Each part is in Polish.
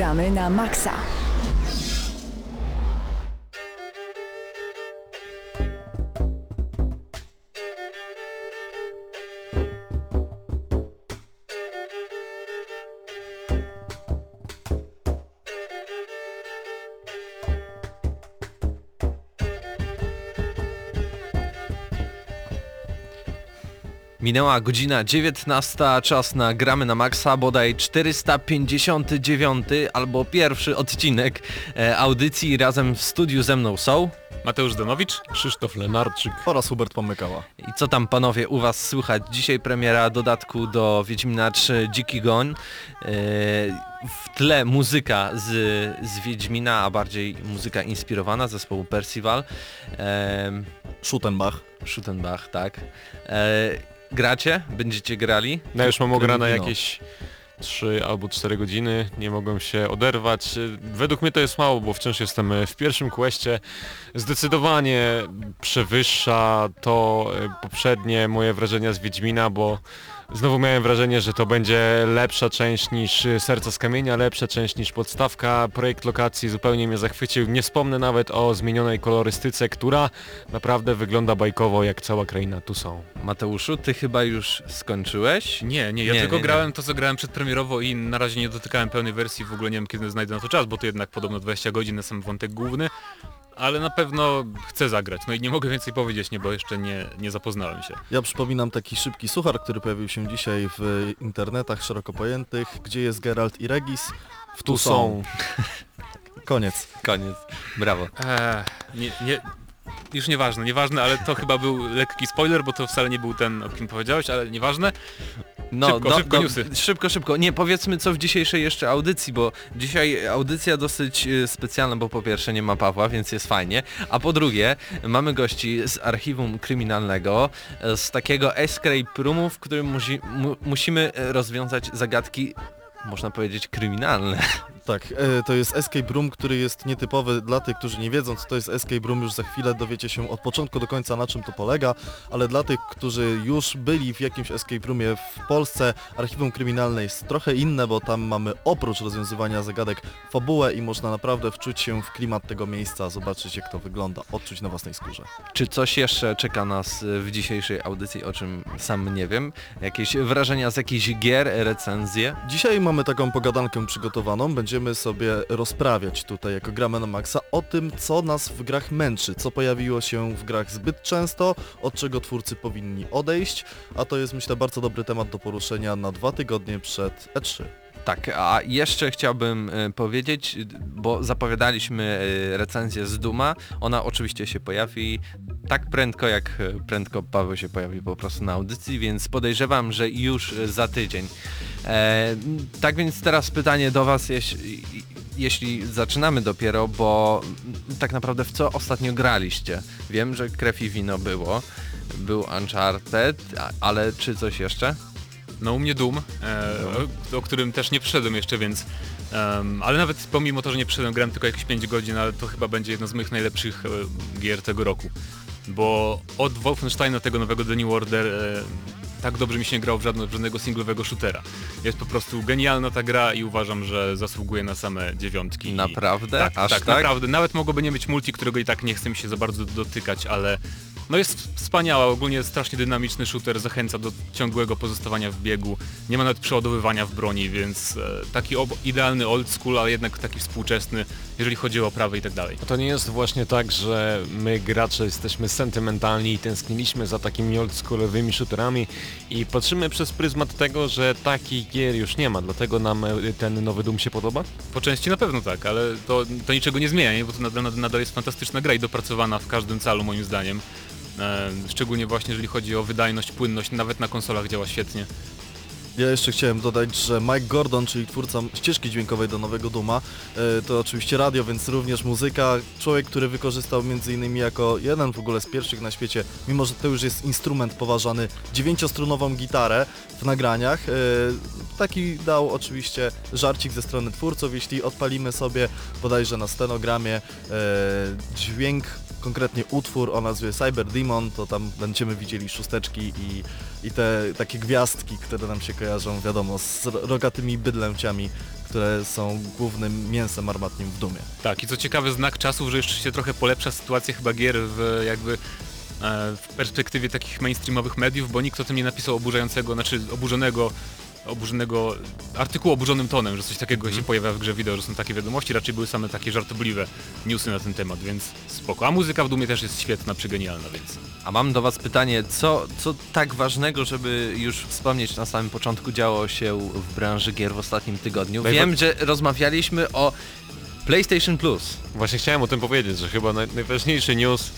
gramy na maksa. Minęła godzina 19, czas na gramy na maksa, bodaj 459 albo pierwszy odcinek e, audycji razem w studiu ze mną są. Mateusz Danowicz, Krzysztof Lenarczyk oraz Hubert Pomykała. I co tam panowie u was słychać? Dzisiaj premiera dodatku do Wiedźmina 3 Dziki Goń. E, w tle muzyka z, z Wiedźmina, a bardziej muzyka inspirowana zespołu Percival. E, Schuttenbach. Schuttenbach, tak. E, gracie? Będziecie grali? No już mam ograne Kremlino. jakieś 3 albo 4 godziny, nie mogłem się oderwać. Według mnie to jest mało, bo wciąż jestem w pierwszym questie. Zdecydowanie przewyższa to e, poprzednie moje wrażenia z Wiedźmina, bo znowu miałem wrażenie, że to będzie lepsza część niż Serca z Kamienia, lepsza część niż podstawka. Projekt lokacji zupełnie mnie zachwycił. Nie wspomnę nawet o zmienionej kolorystyce, która naprawdę wygląda bajkowo jak cała kraina tu są. Mateuszu, ty chyba już skończyłeś? Nie, nie, ja Nie, tylko nie, nie. grałem to, co grałem przedpremierowo i na razie nie dotykałem pełnej wersji, w ogóle nie wiem kiedy znajdę na to czas, bo to jednak podobno 20 godzin na sam wątek główny, ale na pewno chcę zagrać. No i nie mogę więcej powiedzieć, nie, bo jeszcze nie, nie zapoznałem się. Ja przypominam taki szybki suchar, który pojawił się dzisiaj w internetach szeroko pojętych, gdzie jest Geralt i Regis. W tu są. Koniec. Koniec. Brawo. Eee, nie, nie, już nieważne, nieważne, ale to chyba był lekki spoiler, bo to wcale nie był ten, o kim powiedziałeś, ale nieważne. No, Szybko, szybko newsy. Szybko, szybko. Nie, powiedzmy co w dzisiejszej jeszcze audycji, bo dzisiaj audycja dosyć e, specjalna, bo po pierwsze nie ma Pawła, więc jest fajnie, a po drugie mamy gości z archiwum kryminalnego, e, z takiego escape roomu, w którym mu, musimy e, rozwiązać zagadki, można powiedzieć, kryminalne. Tak, e, to jest escape room, który jest nietypowy dla tych, którzy nie wiedzą co to jest escape room, już za chwilę dowiecie się od początku do końca na czym to polega, ale dla tych, którzy już byli w jakimś escape roomie w Polsce, archiwum kryminalne jest trochę inne, bo tam mamy oprócz rozwiązywania zagadek fabułę i można naprawdę wczuć się w klimat tego miejsca, zobaczyć jak to wygląda, odczuć na własnej skórze. Czy coś jeszcze czeka nas e, w dzisiejszej audycji, o czym sam nie wiem? Jakieś wrażenia z jakichś gier, recenzje? Dzisiaj mamy taką pogadankę przygotowaną, będziemy sobie rozprawiać tutaj jako gramy na maksa o tym, co nas w grach męczy, co pojawiło się w grach zbyt często, od czego twórcy powinni odejść, a to jest myślę bardzo dobry temat do poruszenia na dwa tygodnie przed E E3. Tak, a jeszcze chciałbym e, powiedzieć, bo zapowiadaliśmy e, recenzję z Duma, ona oczywiście się pojawi tak prędko, jak e, prędko Paweł się pojawi po prostu na audycji, więc podejrzewam, że już za tydzień. E, tak więc teraz pytanie do Was, jeśli, jeśli zaczynamy dopiero, bo tak naprawdę w co ostatnio graliście? Wiem, że krew i wino było, był Uncharted, ale czy coś jeszcze? No u mnie Doom, e, o którym też nie przyszedłem jeszcze, więc... em, ale nawet pomimo to, że nie przyszedłem, grałem tylko jakieś 5 godzin, ale to chyba będzie jedno z moich najlepszych e, gier tego roku. Bo od Wolfensteina, tego nowego The New Order, e, tak dobrze mi się nie grało w żadno, w żadnego singlowego shootera. Jest po prostu genialna ta gra i uważam, że zasługuje na same dziewiątki. I- Naprawdę? Tak, Aż tak, tak? naprawdę. Nawet mogłoby nie być multi, którego i tak nie chce mi się za bardzo dotykać, ale no jest wspaniała, ogólnie strasznie dynamiczny shooter, zachęca do ciągłego pozostawania w biegu, nie ma nawet przeładowywania w broni, więc e, taki idealny old school, ale jednak taki współczesny, jeżeli chodzi o oprawę i tak dalej. To nie jest właśnie tak, że my gracze jesteśmy sentymentalni i tęskniliśmy za takimi oldschoolowymi shooterami i patrzymy przez pryzmat tego, że takich gier już nie ma, dlatego nam e, ten nowy Doom się podoba? Po części na pewno tak, ale to, to niczego nie zmienia, nie? bo to nadal, nadal jest fantastyczna gra i dopracowana w każdym calu moim zdaniem. E, szczególnie właśnie jeżeli chodzi o wydajność, płynność, nawet na konsolach działa świetnie. Ja jeszcze chciałem dodać, że Mike Gordon, czyli twórca ścieżki dźwiękowej do nowego Duma, e, to oczywiście radio, więc również muzyka. Człowiek, który wykorzystał m.in. jako jeden w ogóle z pierwszych na świecie, mimo że to już jest instrument poważany, dziewięciostrunową gitarę w nagraniach. E, Taki dał oczywiście żarcik ze strony twórców, jeśli odpalimy sobie bodajże na stenogramie dźwięk, konkretnie utwór o nazwie Cyber Demon, to tam będziemy widzieli szósteczki i, i te takie gwiazdki, które nam się kojarzą, wiadomo, z rogatymi bydlęciami, które są głównym mięsem armatnim w Dumie. Tak, i co ciekawe, znak czasów, że jeszcze się trochę polepsza sytuacja chyba gier w jakby e, w perspektywie takich mainstreamowych mediów, bo nikt o tym nie napisał oburzającego, znaczy oburzonego oburzonego artykułu oburzonym tonem, że coś takiego Mhm. się pojawia w grze wideo, że są takie wiadomości, raczej były same takie żartobliwe newsy na ten temat, więc spoko. A muzyka w Dumie też jest świetna, przegenialna, więc... A mam do Was pytanie, co, co tak ważnego, żeby już wspomnieć na samym początku działo się w branży gier w ostatnim tygodniu? Najwa- Wiem, że rozmawialiśmy o PlayStation Plus. Właśnie chciałem o tym powiedzieć, że chyba naj, najważniejszy news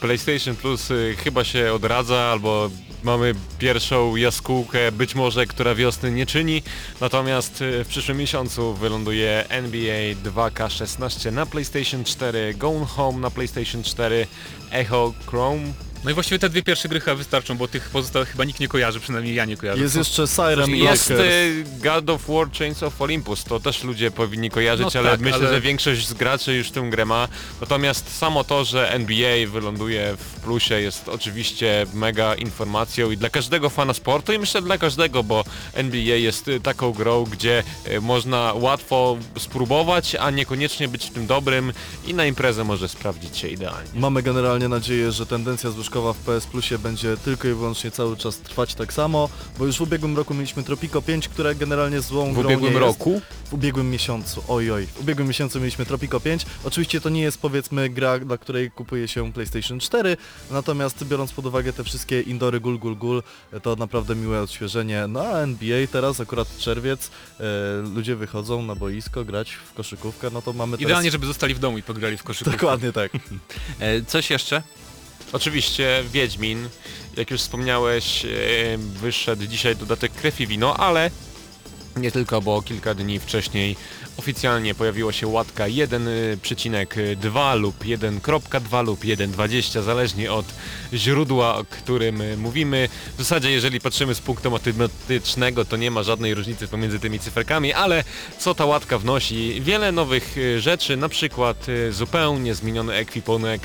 PlayStation Plus y, chyba się odradza, albo mamy pierwszą jaskółkę, być może, która wiosny nie czyni, natomiast y, w przyszłym miesiącu wyląduje NBA 2K16 na PlayStation 4, Gone Home na PlayStation 4, Echo Chrome, No i właściwie te dwie pierwsze gry chyba wystarczą, bo tych pozostałych chyba nikt nie kojarzy, przynajmniej ja nie kojarzę. Jest Co- jeszcze Siren jest Lockers. y, God of War Chains of Olympus, to też ludzie powinni kojarzyć, No ale tak, myślę, ale- że większość z graczy już tę grę ma. Natomiast samo to, że NBA wyląduje w plusie jest oczywiście mega informacją i dla każdego fana sportu i myślę dla każdego, bo NBA jest y, taką grą, gdzie y, można łatwo spróbować, a niekoniecznie być w tym dobrym i na imprezę może sprawdzić się idealnie. Mamy generalnie nadzieję, że tendencja zwyżkowa w PS Plusie będzie tylko i wyłącznie cały czas trwać tak samo, bo już w ubiegłym roku mieliśmy Tropico 5, które generalnie złą W grą ubiegłym nie roku Jest. W ubiegłym miesiącu, oj oj, w ubiegłym miesiącu mieliśmy Tropico 5. Oczywiście to nie jest powiedzmy gra, dla której kupuje się PlayStation 4, natomiast biorąc pod uwagę te wszystkie indory gul gul gul, to naprawdę miłe odświeżenie. No a NBA teraz akurat czerwiec, e, ludzie wychodzą na boisko grać w koszykówkę, no to mamy teraz... Idealnie, żeby zostali w domu i pograli w koszykówkę. Dokładnie tak. E, coś jeszcze? Oczywiście Wiedźmin, jak już wspomniałeś, e, wyszedł dzisiaj dodatek Krew i Wino, ale nie tylko, bo kilka dni wcześniej oficjalnie pojawiła się łatka 1,2 lub 1.2 lub 1.20, zależnie od źródła, o którym mówimy. W zasadzie, jeżeli patrzymy z punktu matematycznego, to nie ma żadnej różnicy pomiędzy tymi cyferkami, ale co ta łatka wnosi? Wiele nowych e, rzeczy, na przykład e, zupełnie zmieniony ekwipunek,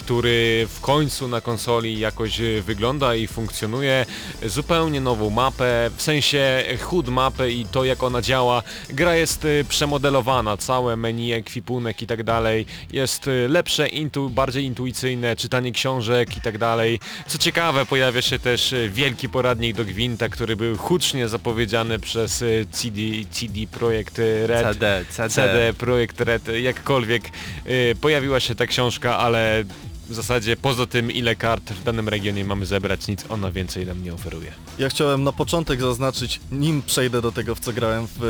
który w końcu na konsoli jakoś e, wygląda i funkcjonuje. Zupełnie nową mapę, w sensie HUD mapę i to jak ona działa. Gra jest e, przemodelowana, całe menu, ekwipunek i tak dalej. Jest e, lepsze, intu, bardziej intuicyjne, czytanie książek i tak dalej. Co ciekawe, pojawia się też wielki poradnik do Gwinta, który był hucznie zapowiedziany przez CD, CD Projekt Red. CD, CD. CD Projekt Red, jakkolwiek y, pojawiła się ta książka, ale w zasadzie poza tym ile kart w danym regionie mamy zebrać, nic ona więcej nam nie oferuje. Ja chciałem na początek zaznaczyć, nim przejdę do tego, w co grałem w,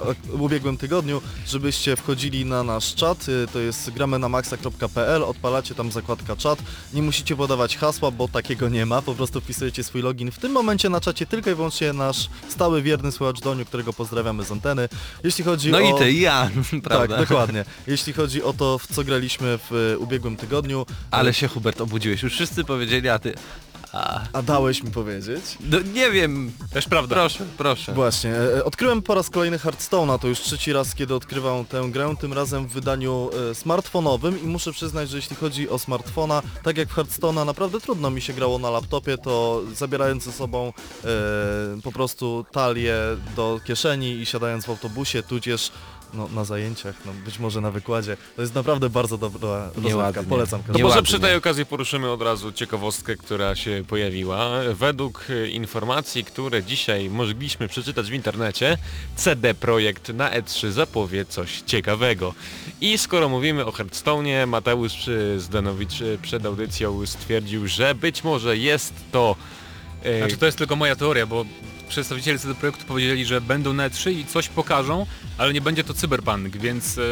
e, w ubiegłym tygodniu, żebyście wchodzili na nasz czat, e, to jest gramy na maxa.pl, odpalacie tam zakładka czat, nie musicie podawać hasła, bo takiego nie ma, po prostu wpisujecie swój login. W tym momencie na czacie tylko i wyłącznie nasz stały, wierny słuchacz Doniu, którego pozdrawiamy z anteny. Jeśli chodzi No o... i ty, i ja, Tak, prawda? dokładnie. Jeśli chodzi o to, w co graliśmy w e, ubiegłym tygodniu, Ale się Hubert obudziłeś, już wszyscy powiedzieli, a ty... A, a dałeś mi powiedzieć? no, nie wiem, Też prawda. proszę, proszę. Właśnie, e, odkryłem po raz kolejny Hearthstone'a, to już trzeci raz, kiedy odkrywam tę grę, tym razem w wydaniu e, smartfonowym i muszę przyznać, że jeśli chodzi o smartfona, tak jak w Hearthstone'a naprawdę trudno mi się grało na laptopie, to zabierając ze sobą e, po prostu talię do kieszeni i siadając w autobusie, tudzież no, na zajęciach, no, być może na wykładzie, to jest naprawdę bardzo dobra rozrywka, polecam. To może przy tej okazji poruszymy od razu ciekawostkę, która się pojawiła. Według e, informacji, które dzisiaj mogliśmy przeczytać w internecie, CD Projekt na E3 zapowie coś ciekawego. I skoro mówimy o Hearthstone'ie, Mateusz e, Zdanowicz e, przed audycją stwierdził, że być może jest to Znaczy to jest tylko moja teoria, bo przedstawiciele CD Projektu powiedzieli, że będą na E3 i coś pokażą, ale nie będzie to cyberpunk, więc e,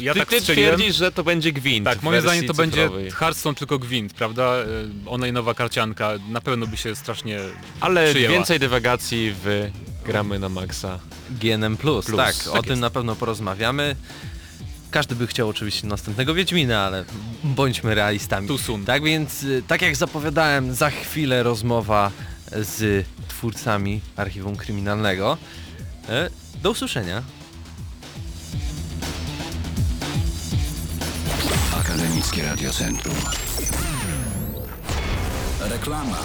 ja ty, tak ty twierdzisz, że to będzie gwint Tak, moim zdaniem to będzie cyfrowej. Hearthstone tylko gwint, prawda? E, Ona i nowa karcianka na pewno by się strasznie Ale przyjęła. więcej dywagacji w Gramy na Maxa. GNM+, Plus, tak, tak o jest. tym na pewno porozmawiamy. Każdy by chciał oczywiście następnego Wiedźmina, ale bądźmy realistami. soon. Tak więc, tak jak zapowiadałem, za chwilę rozmowa z twórcami Archiwum Kryminalnego. E, Do usłyszenia. Akademickie Radio Centrum. Reklama.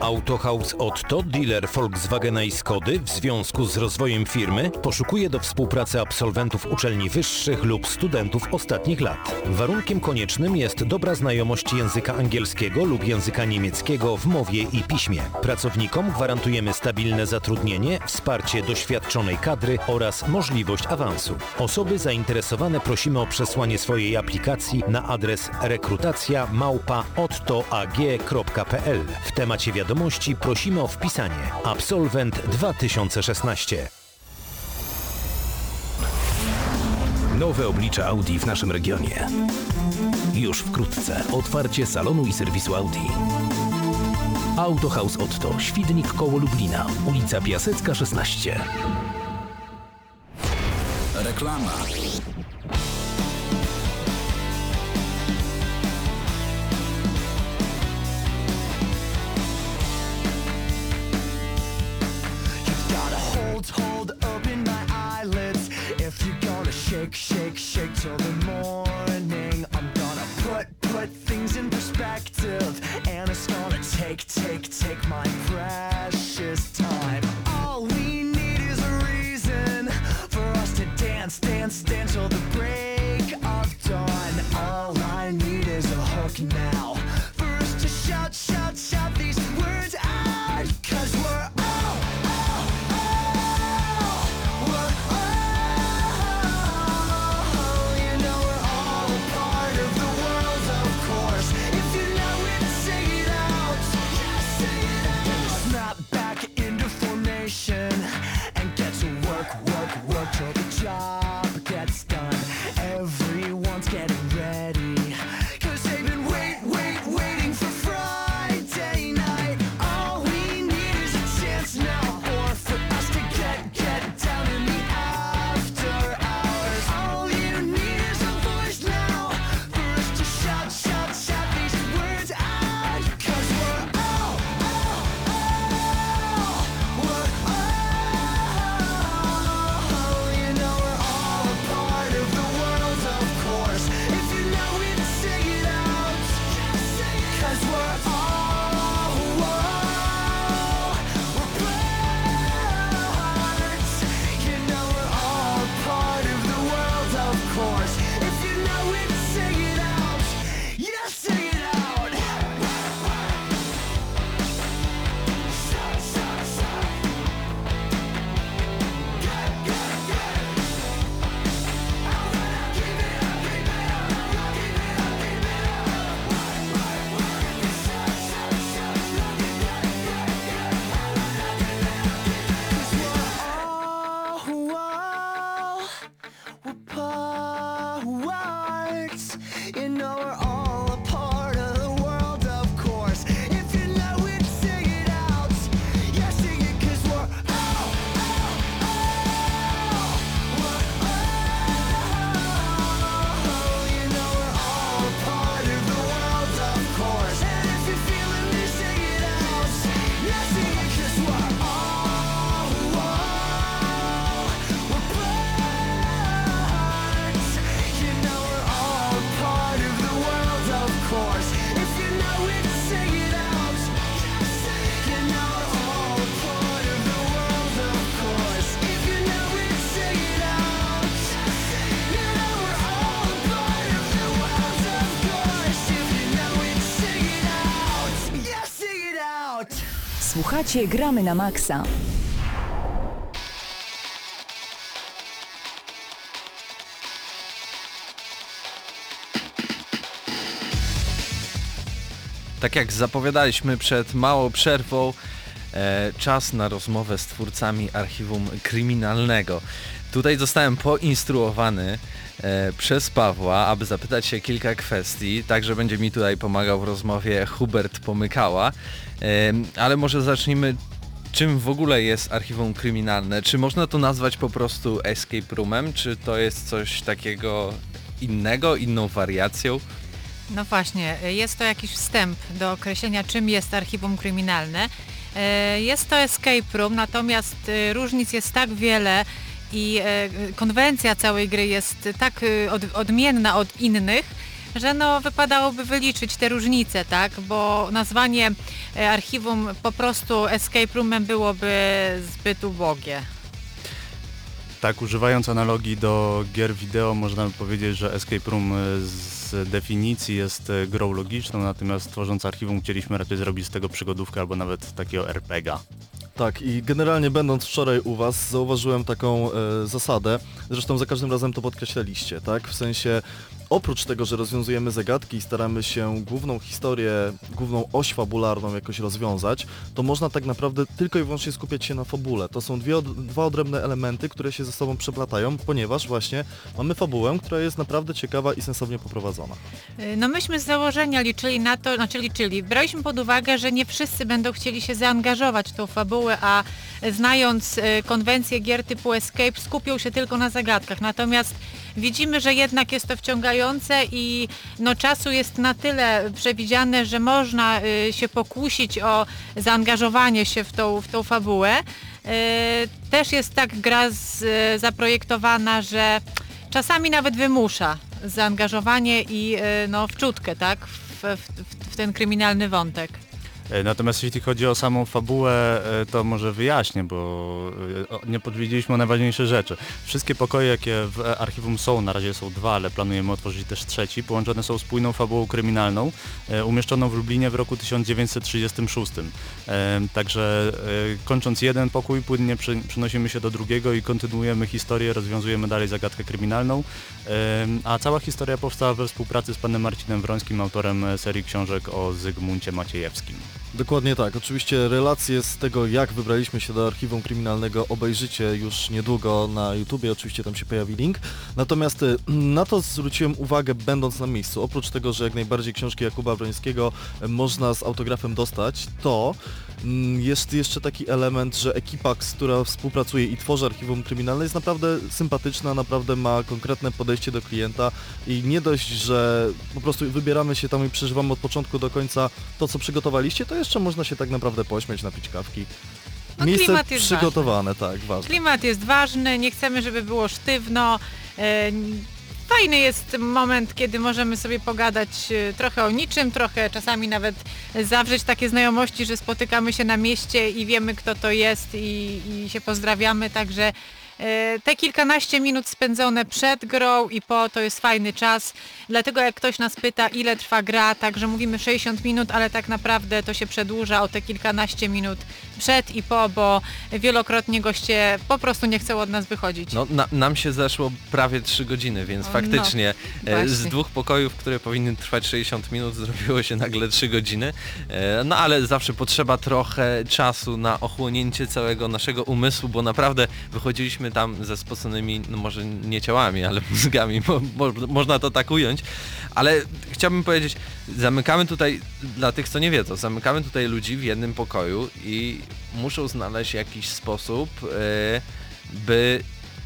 Autohaus Otto, dealer Volkswagena i Skody w związku z rozwojem firmy poszukuje do współpracy absolwentów uczelni wyższych lub studentów ostatnich lat. Warunkiem koniecznym jest dobra znajomość języka angielskiego lub języka niemieckiego w mowie i piśmie. Pracownikom gwarantujemy stabilne zatrudnienie, wsparcie doświadczonej kadry oraz możliwość awansu. Osoby zainteresowane prosimy o przesłanie swojej aplikacji na adres rekrutacja małpa ottoag.pl. W temacie wiadomości prosimy o wpisanie Absolwent 2016. Nowe oblicze Audi w naszym regionie. Już wkrótce otwarcie salonu i serwisu Audi. Autohaus Otto, Świdnik koło Lublina, ulica Piasecka 16. Reklama. Hold, hold open my eyelids. If you're gonna shake, shake, shake till the morning, I'm gonna put, put things in perspective. And it's gonna take, take, take my precious Słuchacie Gramy na Maxa. Tak jak zapowiadaliśmy przed małą przerwą, e, czas na rozmowę z twórcami archiwum kryminalnego. Tutaj zostałem poinstruowany przez Pawła, aby zapytać się kilka kwestii, także będzie mi tutaj pomagał w rozmowie Hubert Pomykała. E, ale może zacznijmy, czym w ogóle jest archiwum kryminalne? Czy można to nazwać po prostu escape roomem, czy to jest coś takiego innego, inną wariacją? No właśnie, jest to jakiś wstęp do określenia, czym jest archiwum kryminalne. E, Jest to escape room, natomiast e, różnic jest tak wiele i e, konwencja całej gry jest tak od, odmienna od innych, że no wypadałoby wyliczyć te różnice, tak? Bo nazwanie e, archiwum po prostu escape roomem byłoby zbyt ubogie. Tak, używając analogii do gier wideo, można by powiedzieć, że Escape Room e, z definicji jest grą logiczną, natomiast tworząc archiwum chcieliśmy raczej zrobić z tego przygodówkę albo nawet takiego RPGa. Tak i generalnie będąc wczoraj u Was zauważyłem taką e, zasadę, zresztą za każdym razem to podkreślaliście, tak? W sensie oprócz tego, że rozwiązujemy zagadki i staramy się główną historię, główną oś fabularną jakoś rozwiązać, to można tak naprawdę tylko i wyłącznie skupiać się na fabule. To są dwie, dwa odrębne elementy, które się ze sobą przeplatają, ponieważ właśnie mamy fabułę, która jest naprawdę ciekawa i sensownie poprowadzona. Y, No myśmy z założenia liczyli na to, znaczy liczyli, braliśmy pod uwagę, że nie wszyscy będą chcieli się zaangażować w tą fabułę, a znając y, konwencję gier typu Escape skupią się tylko na zagadkach. Natomiast widzimy, że jednak jest to wciągające i no, czasu jest na tyle przewidziane, że można y, się pokusić o zaangażowanie się w tą, w tą fabułę. Y, Też jest tak gra z, zaprojektowana, że czasami nawet wymusza zaangażowanie i y, no, wczutkę, tak, w, w, w ten kryminalny wątek. E, Natomiast jeśli chodzi o samą fabułę, e, to może wyjaśnię, bo e, nie podwiedzieliśmy o najważniejsze rzeczy. Wszystkie pokoje, jakie w archiwum są, na razie są dwa, ale planujemy otworzyć też trzeci, połączone są spójną fabułą kryminalną, umieszczoną w Lublinie w roku 1936. E, Także kończąc jeden pokój, płynnie przenosimy się do drugiego i kontynuujemy historię, rozwiązujemy dalej zagadkę kryminalną. A cała historia powstała we współpracy z panem Marcinem Wrońskim, autorem serii książek o Zygmuncie Maciejewskim. Dokładnie tak. Oczywiście relacje z tego, jak wybraliśmy się do archiwum kryminalnego obejrzycie już niedługo na YouTubie, oczywiście tam się pojawi link. Natomiast y, na to zwróciłem uwagę będąc na miejscu. Oprócz tego, że jak najbardziej książki Jakuba Brońskiego y, można z autografem dostać, to jest jeszcze taki element, że ekipa, która współpracuje i tworzy archiwum kryminalne jest naprawdę sympatyczna, naprawdę ma konkretne podejście do klienta i nie dość, że po prostu wybieramy się tam i przeżywamy od początku do końca to, co przygotowaliście, to jeszcze można się tak naprawdę pośmiać, napić kawki. No, Miejsce klimat jest przygotowane, tak, ważne. Klimat jest ważny, nie chcemy, żeby było sztywno. Fajny jest moment, kiedy możemy sobie pogadać e, trochę o niczym, trochę czasami nawet zawrzeć takie znajomości, że spotykamy się na mieście i wiemy kto to jest i, i się pozdrawiamy, także e, te kilkanaście minut spędzone przed grą i po to jest fajny czas. Dlatego jak ktoś nas pyta ile trwa gra, także mówimy 60 minut, ale tak naprawdę to się przedłuża o te kilkanaście minut przed i po, bo wielokrotnie goście po prostu nie chcą od nas wychodzić. No, na, nam się zeszło prawie 3 godziny, więc O, faktycznie no, z dwóch pokojów, które powinny trwać 60 minut, zrobiło się nagle 3 godziny. E, No ale zawsze potrzeba trochę czasu na ochłonięcie całego naszego umysłu, bo naprawdę wychodziliśmy tam ze spoconymi, no może nie ciałami, ale mózgami, mo, mo, można to tak ująć. Ale chciałbym powiedzieć, zamykamy tutaj, dla tych co nie wiedzą, zamykamy tutaj ludzi w jednym pokoju i muszą znaleźć jakiś sposób, e, by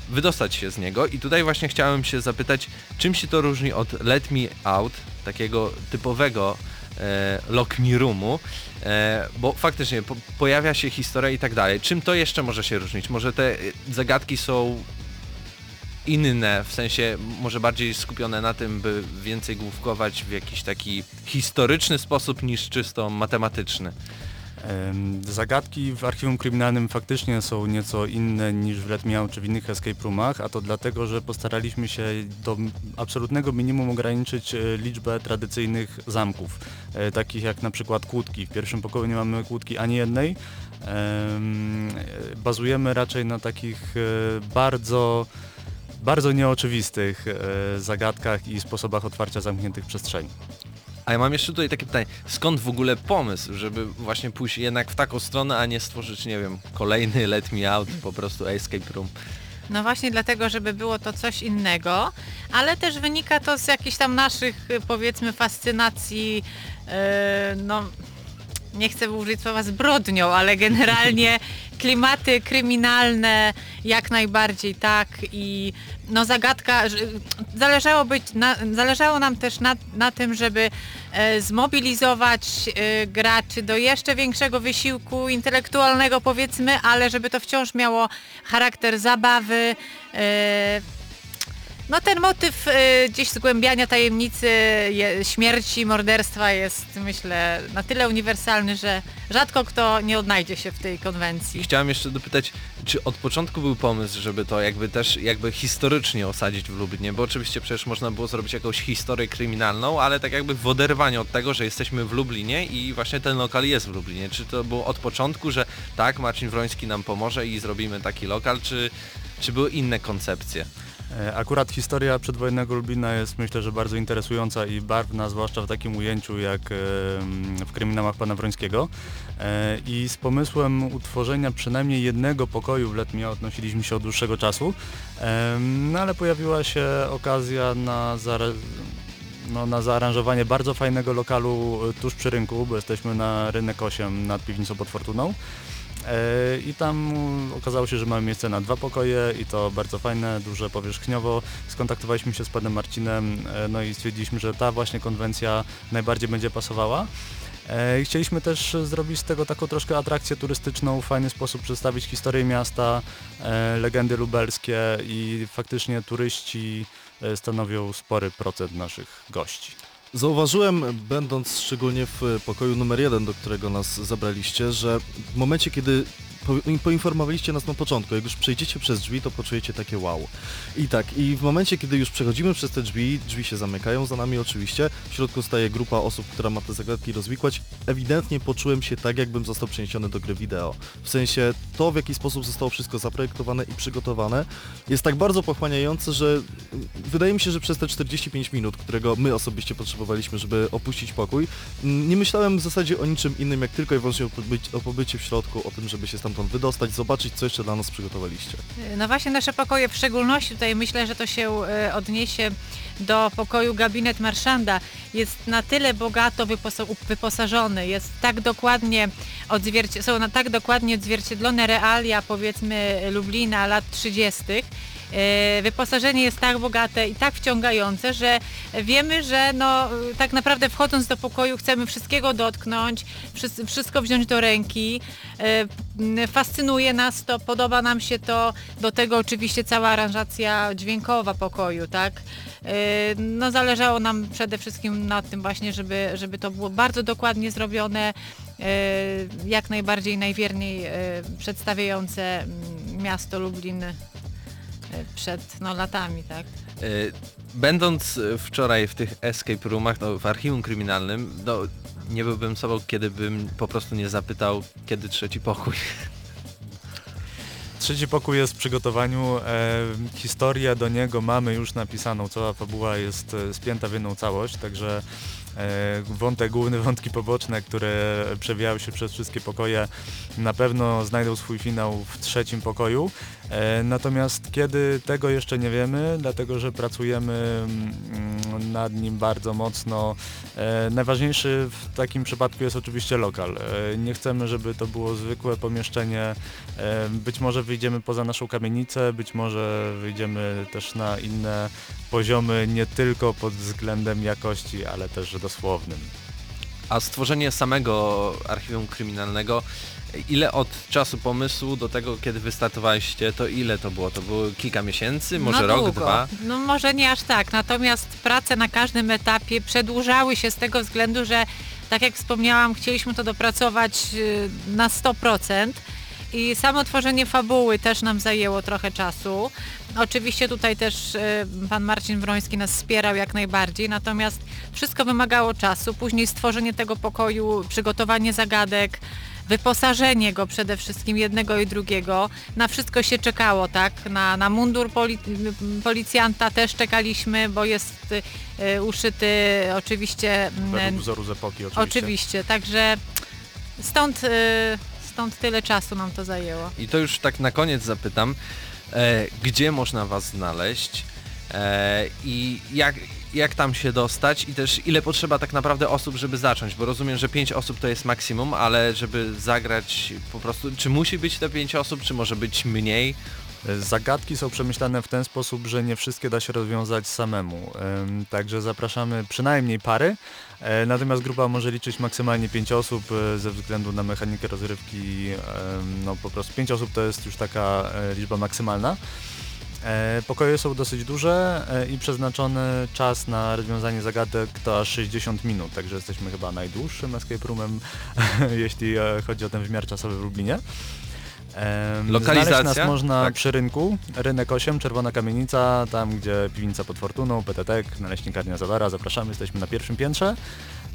wydostać się z niego i tutaj właśnie chciałem się zapytać, czym się to różni od Let Me Out, takiego typowego e, Lock Me Roomu, e, bo faktycznie po, pojawia się historia i tak dalej. Czym to jeszcze może się różnić? Może te zagadki są inne, w sensie może bardziej skupione na tym, by więcej główkować w jakiś taki historyczny sposób niż czysto matematyczny. Zagadki w archiwum kryminalnym faktycznie są nieco inne niż w Me Out czy w innych escape roomach, a to dlatego, że postaraliśmy się do absolutnego minimum ograniczyć e, liczbę tradycyjnych zamków, e, takich jak na przykład kłódki. W pierwszym pokoju nie mamy kłódki ani jednej. E, Bazujemy raczej na takich bardzo bardzo nieoczywistych zagadkach i sposobach otwarcia zamkniętych przestrzeni. A ja mam jeszcze tutaj takie pytanie, skąd w ogóle pomysł, żeby właśnie pójść jednak w taką stronę, a nie stworzyć, nie wiem, kolejny Let Me Out, po prostu Escape Room. No właśnie dlatego, żeby było to coś innego, ale też wynika to z jakichś tam naszych powiedzmy fascynacji, yy, no nie chcę użyć słowa zbrodnią, ale generalnie klimaty kryminalne jak najbardziej tak i no zagadka, zależało, być na, zależało nam też na, na tym, żeby e, zmobilizować e, graczy do jeszcze większego wysiłku intelektualnego powiedzmy, ale żeby to wciąż miało charakter zabawy. E, No ten motyw y, gdzieś zgłębiania tajemnicy je, śmierci, morderstwa jest myślę na tyle uniwersalny, że rzadko kto nie odnajdzie się w tej konwencji. chciałem jeszcze dopytać, czy od początku był pomysł, żeby to jakby też jakby historycznie osadzić w Lublinie, bo oczywiście przecież można było zrobić jakąś historię kryminalną, ale tak jakby w oderwaniu od tego, że jesteśmy w Lublinie i właśnie ten lokal jest w Lublinie. Czy to było od początku, że tak, Marcin Wroński nam pomoże i zrobimy taki lokal, czy, czy były inne koncepcje? E, Akurat historia przedwojennego Lublina jest myślę, że bardzo interesująca i barwna, zwłaszcza w takim ujęciu jak w kryminałach pana Wrońskiego. E, I z pomysłem utworzenia przynajmniej jednego pokoju w Letmie odnosiliśmy się od dłuższego czasu, no ale pojawiła się okazja na, zare- no, na zaaranżowanie bardzo fajnego lokalu e, tuż przy rynku, bo jesteśmy na rynek 8 nad piwnicą pod Fortuną. E, I tam okazało się, że mamy miejsce na dwa pokoje i to bardzo fajne, duże powierzchniowo. Skontaktowaliśmy się z panem Marcinem, e, no i stwierdziliśmy, że ta właśnie konwencja najbardziej będzie pasowała. E, Chcieliśmy też zrobić z tego taką troszkę atrakcję turystyczną, w fajny sposób przedstawić historię miasta, legendy lubelskie i faktycznie turyści stanowią spory procent naszych gości. Zauważyłem, będąc szczególnie w pokoju numer jeden, do którego nas zabraliście, że w momencie, kiedy poinformowaliście nas na początku, jak już przejdziecie przez drzwi, to poczujecie takie wow. I tak, i w momencie, kiedy już przechodzimy przez te drzwi, drzwi się zamykają za nami oczywiście, w środku staje grupa osób, która ma te zagadki rozwikłać, ewidentnie poczułem się tak, jakbym został przeniesiony do gry wideo. W sensie to, w jaki sposób zostało wszystko zaprojektowane i przygotowane, jest tak bardzo pochłaniające, że wydaje mi się, że przez te 45 minut, którego my osobiście potrzebowaliśmy, żeby opuścić pokój, m, nie myślałem w zasadzie o niczym innym, jak tylko i wyłącznie o pobycie w środku, o tym, żeby się stamtąd wydostać, zobaczyć, co jeszcze dla nas przygotowaliście. No właśnie nasze pokoje w szczególności, tutaj myślę, że to się e, odniesie do pokoju gabinet marszanda. Jest na tyle bogato wyposa- wyposażony, jest tak dokładnie są tak dokładnie odzwierciedlone realia powiedzmy Lublina lat 30. E, Wyposażenie jest tak bogate i tak wciągające, że wiemy, że no, tak naprawdę wchodząc do pokoju chcemy wszystkiego dotknąć, wszys- wszystko wziąć do ręki. E, Fascynuje nas to, podoba nam się to, do tego oczywiście cała aranżacja dźwiękowa pokoju, tak? E, No zależało nam przede wszystkim na tym właśnie, żeby, żeby to było bardzo dokładnie zrobione, jak najbardziej najwierniej przedstawiające mm, miasto Lublin przed no, latami, tak? E, Będąc e, wczoraj w tych escape roomach, no, w archiwum kryminalnym, no, nie byłbym sobą, kiedy bym po prostu nie zapytał, kiedy trzeci pokój. Trzeci pokój jest w przygotowaniu. E, historię do niego mamy już napisaną. Cała fabuła jest e, spięta w jedną całość, także wątek główny, wątki poboczne, które przewijały się przez wszystkie pokoje na pewno znajdą swój finał w trzecim pokoju. E, natomiast kiedy tego jeszcze nie wiemy, dlatego że pracujemy mm, nad nim bardzo mocno. E, najważniejszy w takim przypadku jest oczywiście lokal. E, nie chcemy, żeby to było zwykłe pomieszczenie. E, być może wyjdziemy poza naszą kamienicę, być może wyjdziemy też na inne poziomy, nie tylko pod względem jakości, ale też dosłownym. A stworzenie samego archiwum kryminalnego, ile od czasu pomysłu do tego, kiedy wystartowaliście, to ile to było? To było kilka miesięcy, może no rok, dwa? No może nie aż tak, natomiast prace na każdym etapie przedłużały się z tego względu, że tak jak wspomniałam, chcieliśmy to dopracować y, na 100%. I samo tworzenie fabuły też nam zajęło trochę czasu. Oczywiście tutaj też y, pan Marcin Wroński nas wspierał jak najbardziej, natomiast wszystko wymagało czasu. Później stworzenie tego pokoju, przygotowanie zagadek, wyposażenie go przede wszystkim jednego i drugiego. Na wszystko się czekało, tak? Na, na mundur poli, policjanta też czekaliśmy, bo jest y, uszyty oczywiście Według mm, wzoru z epoki oczywiście. Oczywiście, także stąd, y, stąd tyle czasu nam to zajęło. I to już tak na koniec zapytam, e, gdzie można Was znaleźć e, i jak, jak tam się dostać i też ile potrzeba tak naprawdę osób, żeby zacząć, bo rozumiem, że 5 osób to jest maksimum, ale żeby zagrać po prostu, czy musi być te 5 osób, czy może być mniej? Zagadki są przemyślane w ten sposób, że nie wszystkie da się rozwiązać samemu. Także zapraszamy przynajmniej pary, e, natomiast grupa może liczyć maksymalnie 5 osób e, ze względu na mechanikę rozrywki. ym, No po prostu 5 osób to jest już taka e, liczba maksymalna. E, pokoje są dosyć duże e, i przeznaczony czas na rozwiązanie zagadek to aż 60 minut, także jesteśmy chyba najdłuższym escape roomem, jeśli e, chodzi o ten wymiar czasowy w Lublinie. Lokalizacja? Znaleźć nas można Tak. przy rynku, rynek 8, Czerwona Kamienica, tam gdzie piwnica pod Fortuną, PTT, naleśnikarnia Zawara, zapraszamy, jesteśmy na pierwszym piętrze.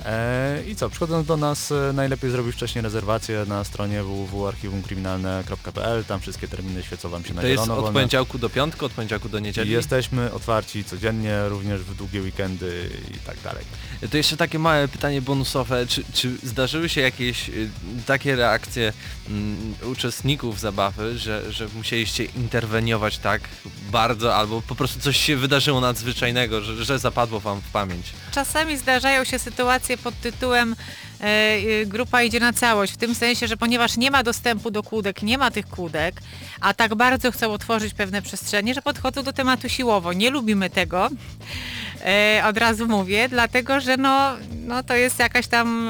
E, I co, przychodząc do nas e, najlepiej zrobić wcześniej rezerwację na stronie www.archiwumkryminalne.pl, tam wszystkie terminy świecą Wam się na To jest od wolne. poniedziałku do piątku, od poniedziałku do niedzieli. Jesteśmy otwarci codziennie, również w długie weekendy i tak dalej. To jeszcze takie małe pytanie bonusowe. Czy, czy zdarzyły się jakieś y, takie reakcje mm, uczestników zabawy, że, że musieliście interweniować tak bardzo, albo po prostu coś się wydarzyło nadzwyczajnego, że, że zapadło wam w pamięć? Czasami zdarzają się sytuacje pod tytułem e, e, grupa idzie na całość, w tym sensie, że ponieważ nie ma dostępu do kłódek, nie ma tych kłódek, a tak bardzo chcą otworzyć pewne przestrzenie, że podchodzą do tematu siłowo. Nie lubimy tego, e, od razu mówię, dlatego że no, no to jest jakaś tam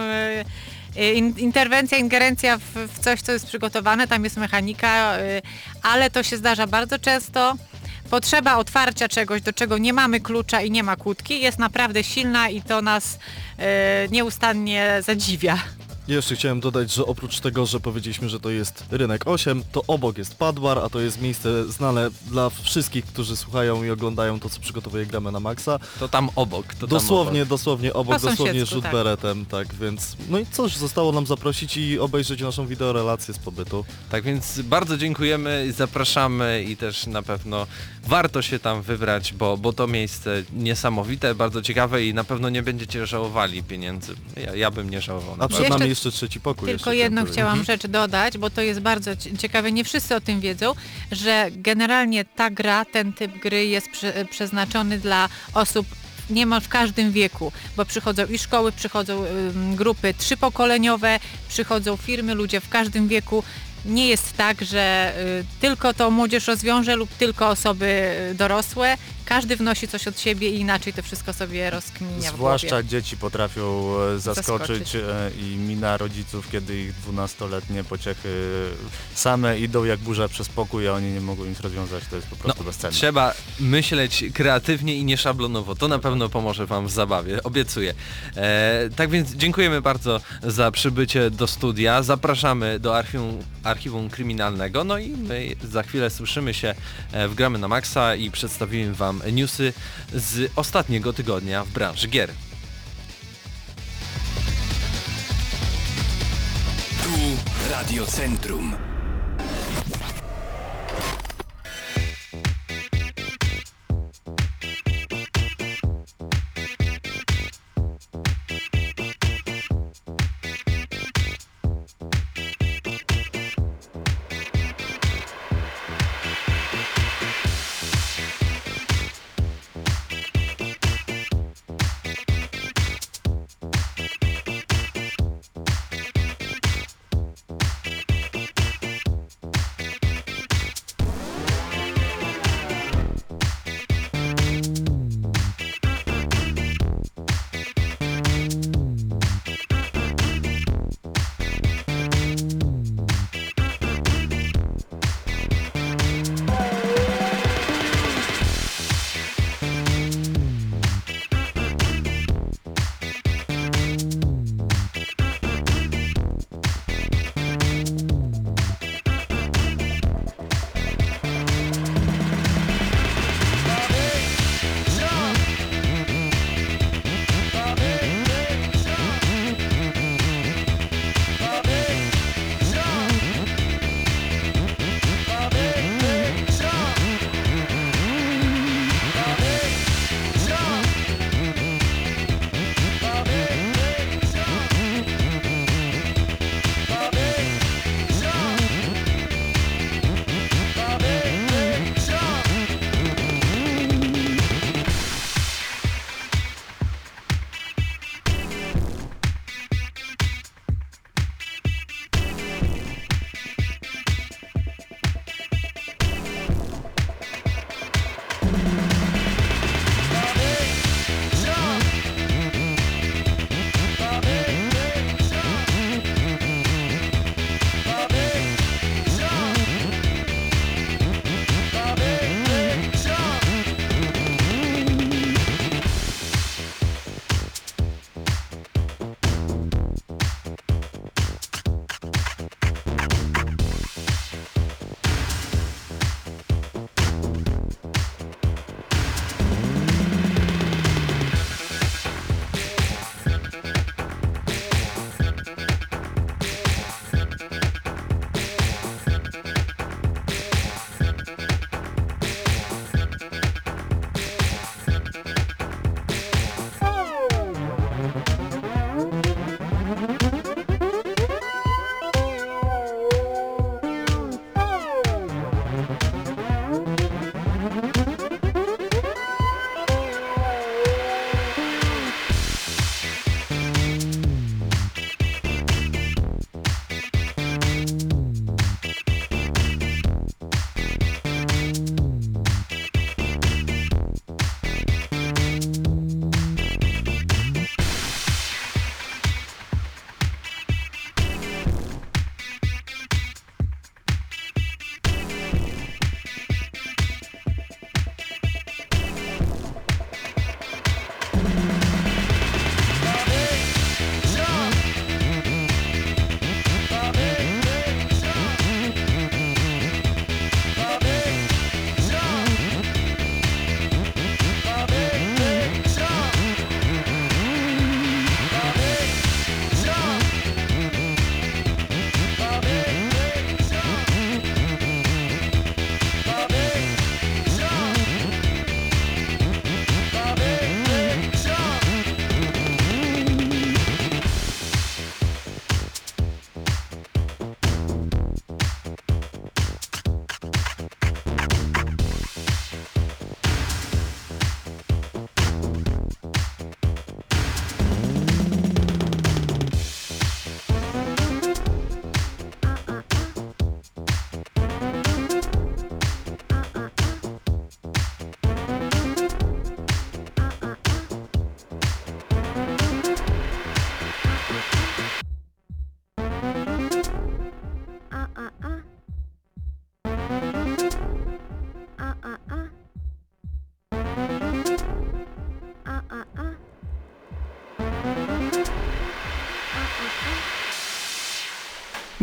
in, interwencja, ingerencja w, coś, co jest przygotowane, tam jest mechanika, ale to się zdarza bardzo często. Potrzeba otwarcia czegoś, do czego nie mamy klucza i nie ma kłódki, jest naprawdę silna i to nas e, nieustannie zadziwia. Jeszcze chciałem dodać, że oprócz tego, że powiedzieliśmy, że to jest rynek 8, to obok jest Padbar, a to jest miejsce znane dla wszystkich, którzy słuchają i oglądają to, co przygotowuje Gramy na Maksa. To tam obok. To dosłownie, tam obok. dosłownie obok, Po dosłownie sąsiedzku, rzut tak. beretem, tak, więc no i cóż, zostało nam zaprosić i obejrzeć naszą wideorelację z pobytu. Tak więc bardzo dziękujemy, zapraszamy i też na pewno warto się tam wybrać, bo, bo to miejsce niesamowite, bardzo ciekawe i na pewno nie będziecie żałowali pieniędzy. Ja, ja bym nie żałował. na A przed nami jeszcze trzeci pokój. Tylko jeszcze jedną chciałem chciałam powiedzieć. rzecz dodać, bo to jest bardzo ci- ciekawe, nie wszyscy o tym wiedzą, że generalnie ta gra, ten typ gry jest prze, przeznaczony dla osób niemal w każdym wieku, bo przychodzą i szkoły, przychodzą ym, grupy trzypokoleniowe, przychodzą firmy, ludzie w każdym wieku. Nie jest tak, że y, tylko to młodzież rozwiąże lub tylko osoby y, dorosłe. Każdy wnosi coś od siebie i inaczej to wszystko sobie rozkminia. Zwłaszcza dzieci potrafią e, zaskoczyć Zaskoczyć. e, i mina rodziców, kiedy ich dwunastoletnie pociechy same idą jak burza przez pokój, a oni nie mogą nic rozwiązać, to jest po prostu bezcenne. Trzeba myśleć kreatywnie i nieszablonowo. To na pewno pomoże Wam w zabawie, obiecuję. E, tak więc dziękujemy bardzo za przybycie do studia. Zapraszamy do archiwum, archiwum kryminalnego. No i my za chwilę słyszymy się e, w Gramy na Maxa i przedstawimy Wam newsy z ostatniego tygodnia w branży gier. Tu Radio Centrum.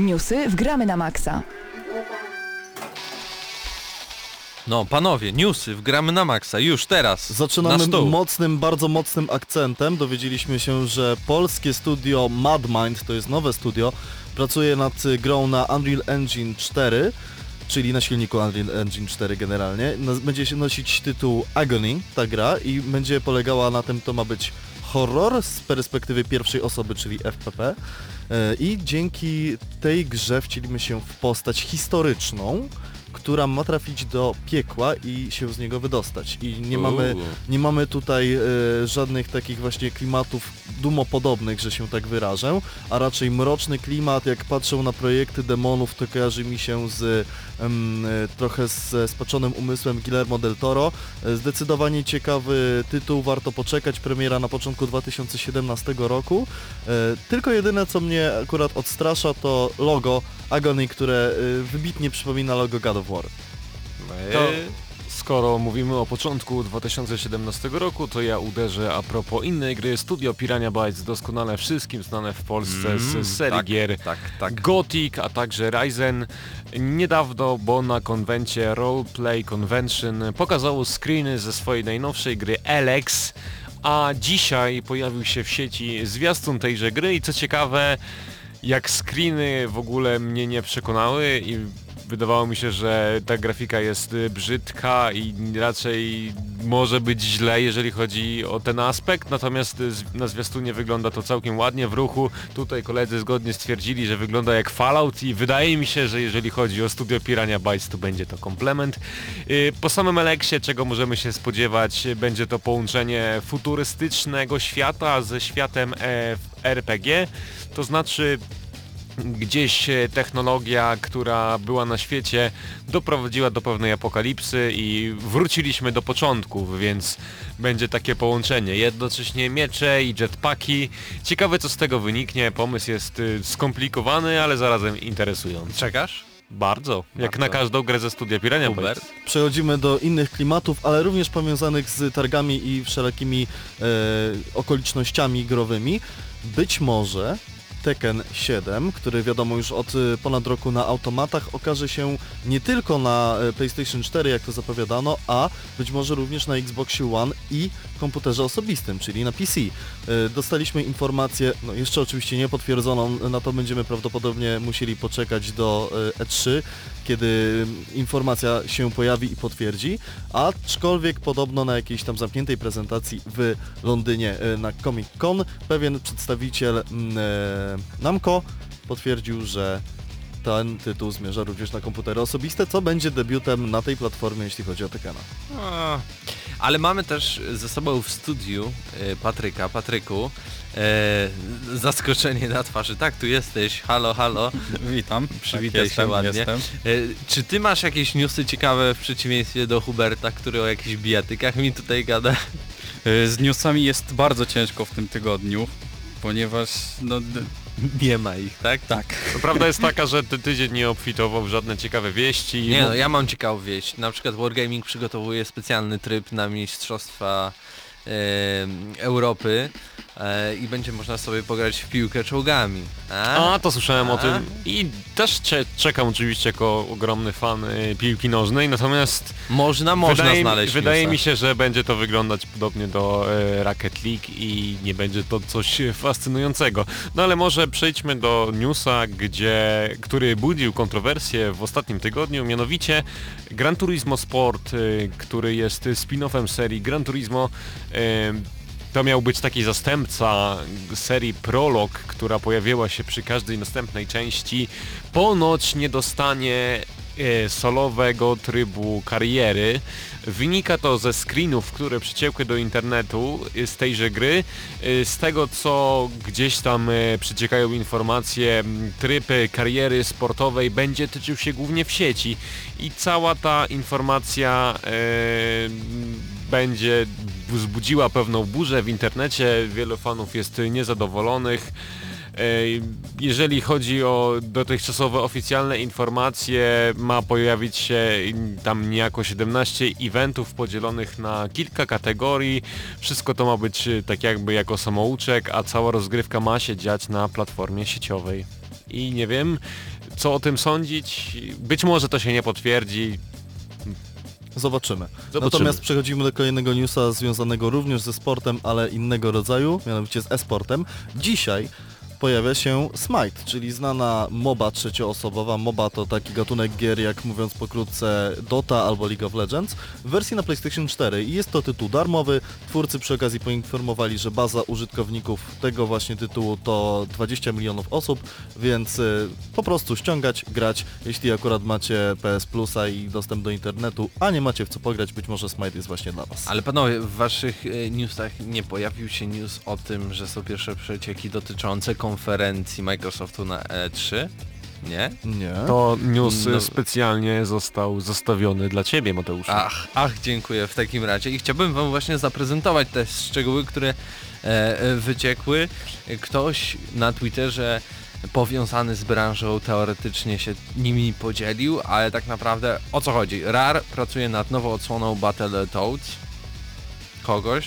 Newsy w Gramy na Maxa. No panowie, newsy, wgramy na maksa, już teraz. Zaczynamy na stół. mocnym, bardzo mocnym akcentem. Dowiedzieliśmy się, że polskie studio MadMind, to jest nowe studio, pracuje nad grą na Unreal Engine 4, czyli na silniku Unreal Engine 4 generalnie. Będzie się nosić tytuł Agony, ta gra, i będzie polegała na tym, to ma być horror z perspektywy pierwszej osoby, czyli FPP. E, I dzięki tej grze wcielimy się w postać historyczną, która ma trafić do piekła i się z niego wydostać. I nie mamy, nie mamy tutaj e, żadnych takich właśnie klimatów dumopodobnych, że się tak wyrażę, a raczej mroczny klimat, jak patrzę na projekty demonów, to kojarzy mi się z e, trochę ze spaczonym umysłem Guillermo del Toro. E, Zdecydowanie ciekawy tytuł, warto poczekać, premiera na początku 2017 roku. Tylko jedyne, co mnie akurat odstrasza, to logo Agony, które wybitnie przypomina logo God of War. To skoro mówimy o początku 2017 roku, to ja uderzę a propos innej gry Studio Piranha Bytes, doskonale wszystkim znane w Polsce Mm, z serii tak, gier Tak, tak. Gothic, a także Ryzen. Niedawno, bo na konwencie Roleplay Convention pokazało screeny ze swojej najnowszej gry Alex, a dzisiaj pojawił się w sieci zwiastun tejże gry i co ciekawe, jak screeny w ogóle mnie nie przekonały i wydawało mi się, że ta grafika jest y, brzydka i raczej może być źle, jeżeli chodzi o ten aspekt, natomiast y, na zwiastunie wygląda to całkiem ładnie w ruchu. Tutaj koledzy zgodnie stwierdzili, że wygląda jak Fallout i wydaje mi się, że jeżeli chodzi o studio Piranha Bytes, to będzie to komplement. Y, Po samym Eleksie, czego możemy się spodziewać, będzie to połączenie futurystycznego świata ze światem e, RPG, to znaczy gdzieś e, technologia, która była na świecie, doprowadziła do pewnej apokalipsy i wróciliśmy do początków, więc będzie takie połączenie. Jednocześnie miecze i jetpacki. Ciekawe co z tego wyniknie. Pomysł jest y, skomplikowany, ale zarazem interesujący. Czekasz? Bardzo. Jak Bardzo. na każdą grę ze studia Piranha Hubert? Bytes. Przechodzimy do innych klimatów, ale również powiązanych z targami i wszelakimi e, okolicznościami growymi. Być może Tekken 7, który wiadomo już od e, ponad roku na automatach, okaże się nie tylko na e, PlayStation 4, jak to zapowiadano, a być może również na Xbox One i komputerze osobistym, czyli na PC. E, Dostaliśmy informację, no jeszcze oczywiście nie potwierdzoną, na to będziemy prawdopodobnie musieli poczekać do e, E3, kiedy informacja się pojawi i potwierdzi, aczkolwiek podobno na jakiejś tam zamkniętej prezentacji w Londynie e, na Comic Con pewien przedstawiciel mm, e, Namco potwierdził, że ten tytuł zmierza również na komputery osobiste, co będzie debiutem na tej platformie, jeśli chodzi o Tekkena. A, Ale mamy też ze sobą w studiu e, Patryka. Patryku, e, zaskoczenie na twarzy. Tak, tu jesteś. Halo, halo. Witam. Przywitaj tak, się jestem, ładnie. Jestem. E, czy ty masz jakieś newsy ciekawe w przeciwieństwie do Huberta, który o jakichś bijatykach mi tutaj gada? Y, Z newsami jest bardzo ciężko w tym tygodniu, ponieważ no Nie ma ich, tak? tak. Prawda jest taka, że ten tydzień nie obfitował w żadne ciekawe wieści. Nie no, ja mam ciekawą wieść. Na przykład Wargaming przygotowuje specjalny tryb na Mistrzostwa Europy e, i będzie można sobie pograć w piłkę czołgami. A? A, to słyszałem o A? tym i też cze- czekam oczywiście jako ogromny fan y, piłki nożnej, natomiast Można, można wydaje, znaleźć wydaje newsa. mi się, że będzie to wyglądać podobnie do e, Rocket League i nie będzie to coś fascynującego. No ale może przejdźmy do newsa, gdzie, który budził kontrowersje w ostatnim tygodniu, mianowicie Gran Turismo Sport, y, który jest spin-offem serii Gran Turismo y, to miał być taki zastępca serii Prolog, która pojawiła się przy każdej następnej części. Ponoć nie dostanie e, solowego trybu kariery. Wynika to ze screenów, które przyciekły do internetu e, z tejże gry. E, Z tego co gdzieś tam przyciekają informacje, tryb kariery sportowej będzie tyczył się głównie w sieci i cała ta informacja będzie wzbudziła pewną burzę w internecie, wielu fanów jest niezadowolonych. Jeżeli chodzi o dotychczasowe oficjalne informacje, ma pojawić się tam niejako 17 eventów podzielonych na kilka kategorii. Wszystko to ma być e, tak jakby jako samouczek, a cała rozgrywka ma się dziać na platformie sieciowej. i nie wiem co o tym sądzić. Być może to się nie potwierdzi. Zobaczymy. Zobaczymy. Natomiast przechodzimy do kolejnego newsa związanego również ze sportem, ale innego rodzaju, mianowicie z e-sportem. Dzisiaj pojawia się Smite, czyli znana MOBA trzecioosobowa. MOBA to taki gatunek gier, jak mówiąc pokrótce Dota albo League of Legends, w wersji na PlayStation 4 i jest to tytuł darmowy. Twórcy przy okazji poinformowali, że baza użytkowników tego właśnie tytułu to 20 milionów osób, więc y, po prostu ściągać, grać, jeśli akurat macie PS Plusa i dostęp do internetu, a nie macie w co pograć, być może Smite jest właśnie dla Was. Ale panowie, w waszych e, newsach nie pojawił się news o tym, że są pierwsze przecieki dotyczące konferencji Microsoftu na E3? Nie? Nie. To news No. specjalnie został zostawiony dla Ciebie, Mateusz. Ach, ach, dziękuję w takim razie i chciałbym wam właśnie zaprezentować te szczegóły, które e, e, wyciekły. Ktoś na Twitterze powiązany z branżą teoretycznie się nimi podzielił, ale tak naprawdę o co chodzi? RAR pracuje nad nową odsłoną Battletoads. Kogoś?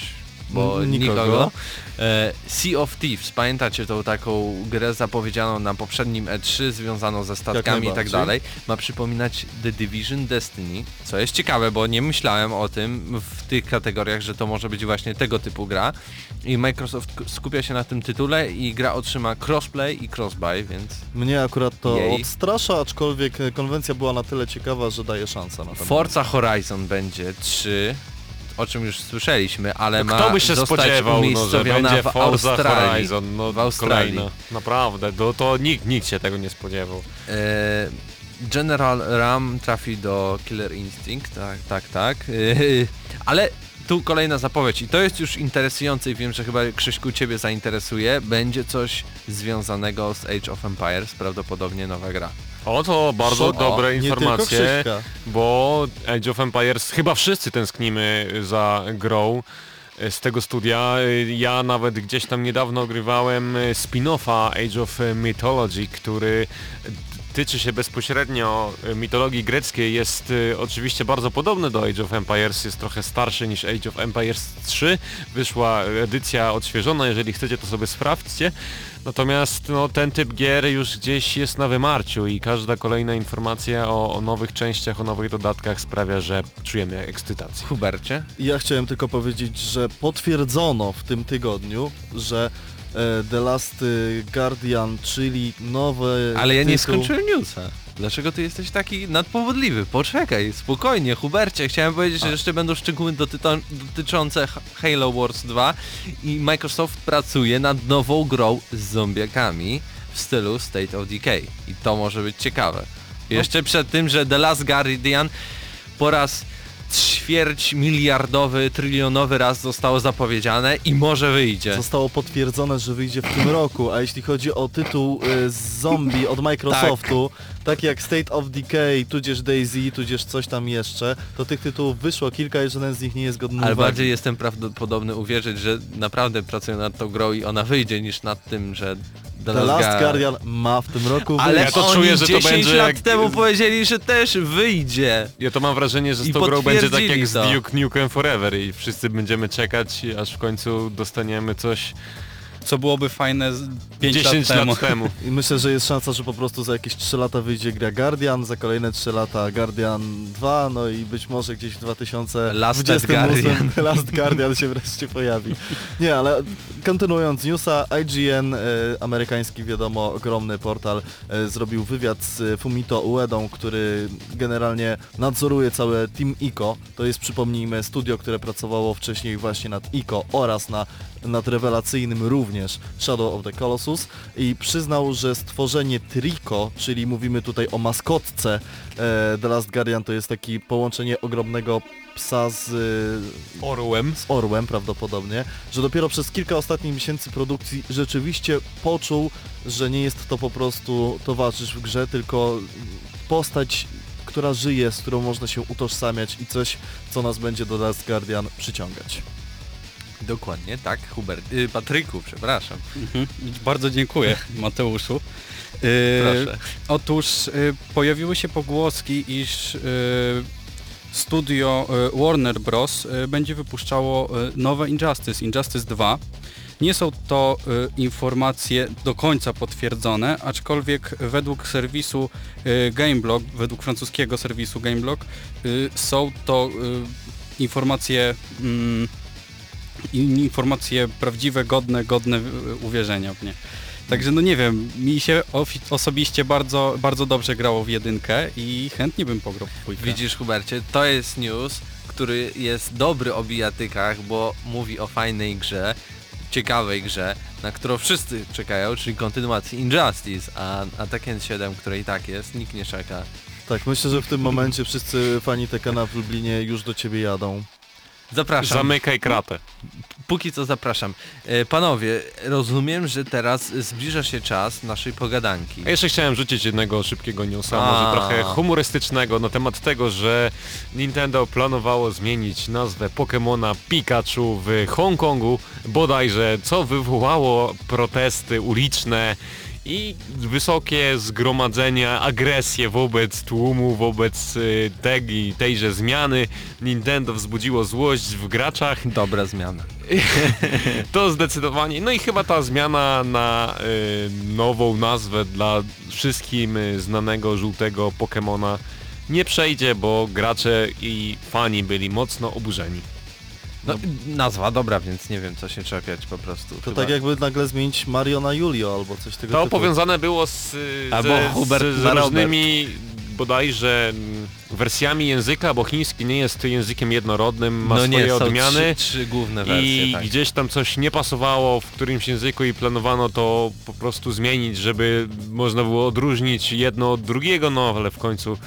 Bo nikogo. nikogo. E, sea of Thieves, pamiętacie tą taką grę zapowiedzianą na poprzednim E3, związaną ze statkami i tak dalej. Ma przypominać The Division Destiny, co jest ciekawe, bo nie myślałem o tym w tych kategoriach, że to może być właśnie tego typu gra. I Microsoft skupia się na tym tytule i gra otrzyma crossplay i crossbuy, więc Mnie akurat to Jej. odstrasza, aczkolwiek e, konwencja była na tyle ciekawa, że daje szansę na to. Forza Horizon będzie 3, o czym już słyszeliśmy, ale ma Kto by się zostać spodziewał, no, że umiejscowiona będzie w Forza Australii. Horizon, no w Australii. Naprawdę, to, to nikt, nikt się tego nie spodziewał. E, General Ram trafi do Killer Instinct, tak, tak, tak. E, ale tu kolejna zapowiedź i to jest już interesujące i wiem, że chyba Krzyśku Ciebie zainteresuje. Będzie coś związanego z Age of Empires, prawdopodobnie nowa gra. O, to bardzo Szok. dobre informacje, bo Age of Empires, chyba wszyscy tęsknimy za grą e, z tego studia. E, Ja nawet gdzieś tam niedawno ogrywałem e, spin-offa Age of Mythology, który tyczy się bezpośrednio e, mitologii greckiej, jest e, oczywiście bardzo podobny do Age of Empires, jest trochę starszy niż Age of Empires 3. Wyszła edycja odświeżona, jeżeli chcecie to sobie sprawdźcie. Natomiast no, ten typ gier już gdzieś jest na wymarciu i każda kolejna informacja o, o nowych częściach, o nowych dodatkach sprawia, że czujemy ekscytację. Hubercie? Ja chciałem tylko powiedzieć, że potwierdzono w tym tygodniu, że The Last e, Guardian, czyli nowy Ale ja nie tytuł... skończyłem newsa. Dlaczego ty jesteś taki nadpowodliwy? Poczekaj, spokojnie, Hubercie. Chciałem powiedzieć, że jeszcze będą szczegóły dotyczące Halo Wars 2 i Microsoft pracuje nad nową grą z zombiakami w stylu State of Decay. I to może być ciekawe. Jeszcze przed tym, że The Last Guardian po raz ćwierć miliardowy, trylionowy raz zostało zapowiedziane i może wyjdzie. Zostało potwierdzone, że wyjdzie w tym roku, a jeśli chodzi o tytuł z zombie od Microsoftu, tak. jak State of Decay, tudzież Daisy, tudzież coś tam jeszcze, to tych tytułów wyszło kilka i żaden z nich nie jest godny Ale uwagi. bardziej jestem prawdopodobny uwierzyć, że naprawdę pracują nad tą grą i ona wyjdzie niż nad tym, że The, The Last Guard- Guardian ma w tym roku Ale. Ja to oni czuję, że to 10 będzie lat jak- temu powiedzieli, że też wyjdzie. Ja to mam wrażenie, że z tą grą będzie tak jak z to. Duke Nukem Forever i wszyscy będziemy czekać, aż w końcu dostaniemy coś Co byłoby fajne z 5 10 lat temu. lat temu. I myślę, że jest szansa, że po prostu za jakieś 3 lata wyjdzie gra Guardian, za kolejne 3 lata Guardian 2, no i być może gdzieś w 2028 Last Guardian. Last Guardian się wreszcie pojawi. Nie, ale kontynuując newsa, IGN, e, amerykański wiadomo, ogromny portal, e, zrobił wywiad z Fumito Uedą, który generalnie nadzoruje całe Team ICO. To jest, przypomnijmy, studio, które pracowało wcześniej właśnie nad ICO oraz na, nad rewelacyjnym również Shadow of the Colossus i przyznał, że stworzenie Trico, czyli mówimy tutaj o maskotce e, The Last Guardian, to jest taki połączenie ogromnego psa z e, Orłem. z orłem prawdopodobnie, że dopiero przez kilka ostatnich miesięcy produkcji rzeczywiście poczuł, że nie jest to po prostu towarzysz w grze, tylko postać, która żyje, z którą można się utożsamiać i coś, co nas będzie do Last Guardian przyciągać. Dokładnie, tak, Hubert. Y, Patryku, przepraszam. Mhm. Bardzo dziękuję Mateuszu. Y, Proszę. Otóż y, pojawiły się pogłoski, iż y, studio Warner Bros. będzie wypuszczało nowe Injustice, Injustice 2. Nie są to informacje do końca potwierdzone, aczkolwiek według serwisu Gameblog, według francuskiego serwisu Gameblog, są to informacje mm, informacje prawdziwe, godne, godne y, uwierzenia w nie. Także no nie wiem, mi się osobiście bardzo, bardzo dobrze grało w jedynkę i chętnie bym pograł w dwójkę. Widzisz Hubercie, to jest news, który jest dobry o bijatykach, bo mówi o fajnej grze, ciekawej grze, na którą wszyscy czekają, czyli kontynuacji Injustice, a, a Tekken 7, które i tak jest, nikt nie czeka. Tak, myślę, że w tym momencie wszyscy fani Tekena w Lublinie już do ciebie jadą. Zapraszam. Zamykaj kratę. Póki co zapraszam. E, Panowie, rozumiem, że teraz zbliża się czas naszej pogadanki. A jeszcze chciałem rzucić jednego szybkiego newsa, A. może trochę humorystycznego na temat tego, że Nintendo planowało zmienić nazwę Pokémona Pikachu w Hongkongu, bodajże, co wywołało protesty uliczne i wysokie zgromadzenia, agresję wobec tłumu, wobec y, tej, tejże zmiany. Nintendo wzbudziło złość w graczach. Dobra zmiana. To zdecydowanie. No i chyba ta zmiana na y, nową nazwę dla wszystkim y, znanego żółtego Pokemona nie przejdzie, bo gracze i fani byli mocno oburzeni. No, nazwa dobra, więc nie wiem co się czepiać po prostu. To Chyba- tak jakby nagle zmienić Mario na Julio albo coś tego To typu. powiązane było z, Albo ze, Hubert z, z różnymi bodajże mm, wersjami języka, bo chiński nie jest językiem jednorodnym, ma no swoje nie, są odmiany. Trzy, trzy główne wersje, I tak. gdzieś tam coś nie pasowało w którymś języku i planowano to po prostu zmienić, żeby można było odróżnić jedno od drugiego, no ale w końcu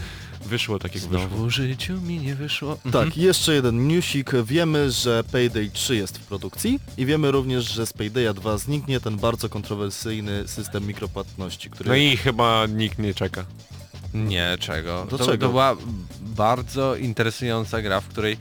wyszło tak jak wyszło. Znowu w życiu mi nie wyszło. Tak, jeszcze jeden newsik. Wiemy, że Payday 3 jest w produkcji i wiemy również, że z Paydaya 2 zniknie ten bardzo kontrowersyjny system mikropłatności, który... No i chyba nikt nie czeka. Nie, czego? Do to, czego? to była bardzo interesująca gra, w której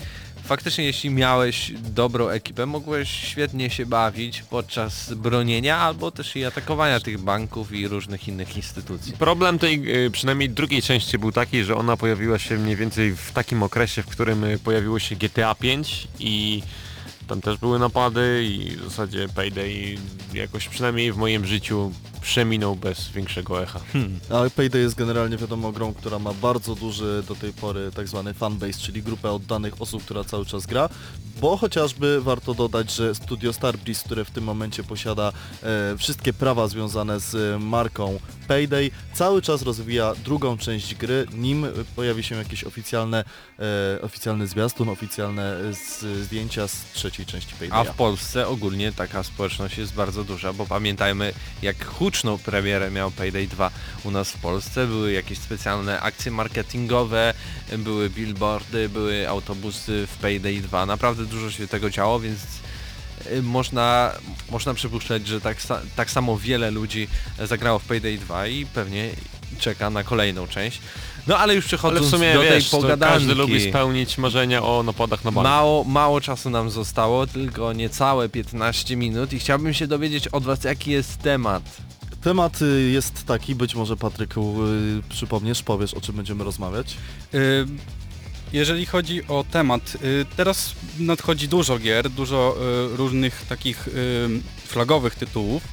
faktycznie jeśli miałeś dobrą ekipę, mogłeś świetnie się bawić podczas bronienia albo też i atakowania tych banków i różnych innych instytucji. Problem tej y, przynajmniej drugiej części był taki, że ona pojawiła się mniej więcej w takim okresie, w którym y, pojawiło się GTA 5 i tam też były napady i w zasadzie Payday jakoś przynajmniej w moim życiu przeminął bez większego echa. Ale Payday jest generalnie wiadomo grą, która ma bardzo duży do tej pory tak zwany fanbase, czyli grupę oddanych osób, która cały czas gra, bo chociażby warto dodać, że studio Starbreeze, które w tym momencie posiada e, wszystkie prawa związane z marką Payday, cały czas rozwija drugą część gry, nim pojawi się jakieś oficjalne, e, oficjalny zwiastun, oficjalne e, z, zdjęcia z trzeciej części A Paydaya. w Polsce ogólnie taka społeczność jest bardzo duża, bo pamiętajmy jak huczną premierę miał Payday 2 u nas w Polsce. Były jakieś specjalne akcje marketingowe, były billboardy, były autobusy w Payday 2. Naprawdę dużo się tego działo, więc y, można, można przypuszczać, że tak, tak samo wiele ludzi zagrało w Payday 2 i pewnie czeka na kolejną część. No ale już Ale przechodząc w sumie do wiesz, tej to pogadanki. każdy lubi spełnić marzenia o napadach na bank. Mało, mało czasu nam zostało, tylko niecałe 15 minut i chciałbym się dowiedzieć od Was, jaki jest temat. Temat y, jest taki, być może Patryku y, przypomniesz, powiesz o czym będziemy rozmawiać. Y, Jeżeli chodzi o temat, teraz nadchodzi dużo gier, dużo różnych takich flagowych tytułów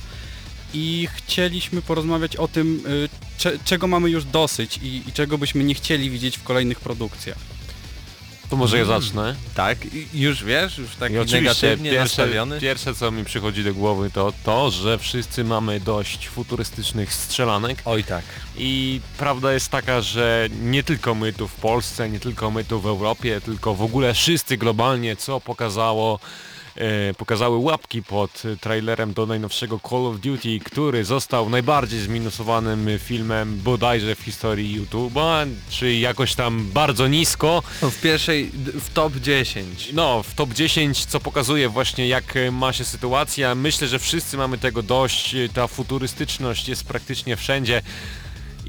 i chcieliśmy porozmawiać o tym, y, cze, czego mamy już dosyć i, i czego byśmy nie chcieli widzieć w kolejnych produkcjach. To może ja Mm. zacznę. Tak, i już wiesz, już oczywiście negatywnie pierwsze, nastawiony. pierwsze co mi przychodzi do głowy to to, że wszyscy mamy dość futurystycznych strzelanek Oj tak. i prawda jest taka, że nie tylko my tu w Polsce, nie tylko my tu w Europie, tylko w ogóle wszyscy globalnie, co pokazało pokazały łapki pod trailerem do najnowszego Call of Duty, który został najbardziej zminusowanym filmem bodajże w historii YouTube'a, czy jakoś tam bardzo nisko. No, w pierwszej, w top 10. No, w top 10, co pokazuje właśnie jak e, ma się sytuacja. Myślę, że wszyscy mamy tego dość. e, Ta futurystyczność jest praktycznie wszędzie.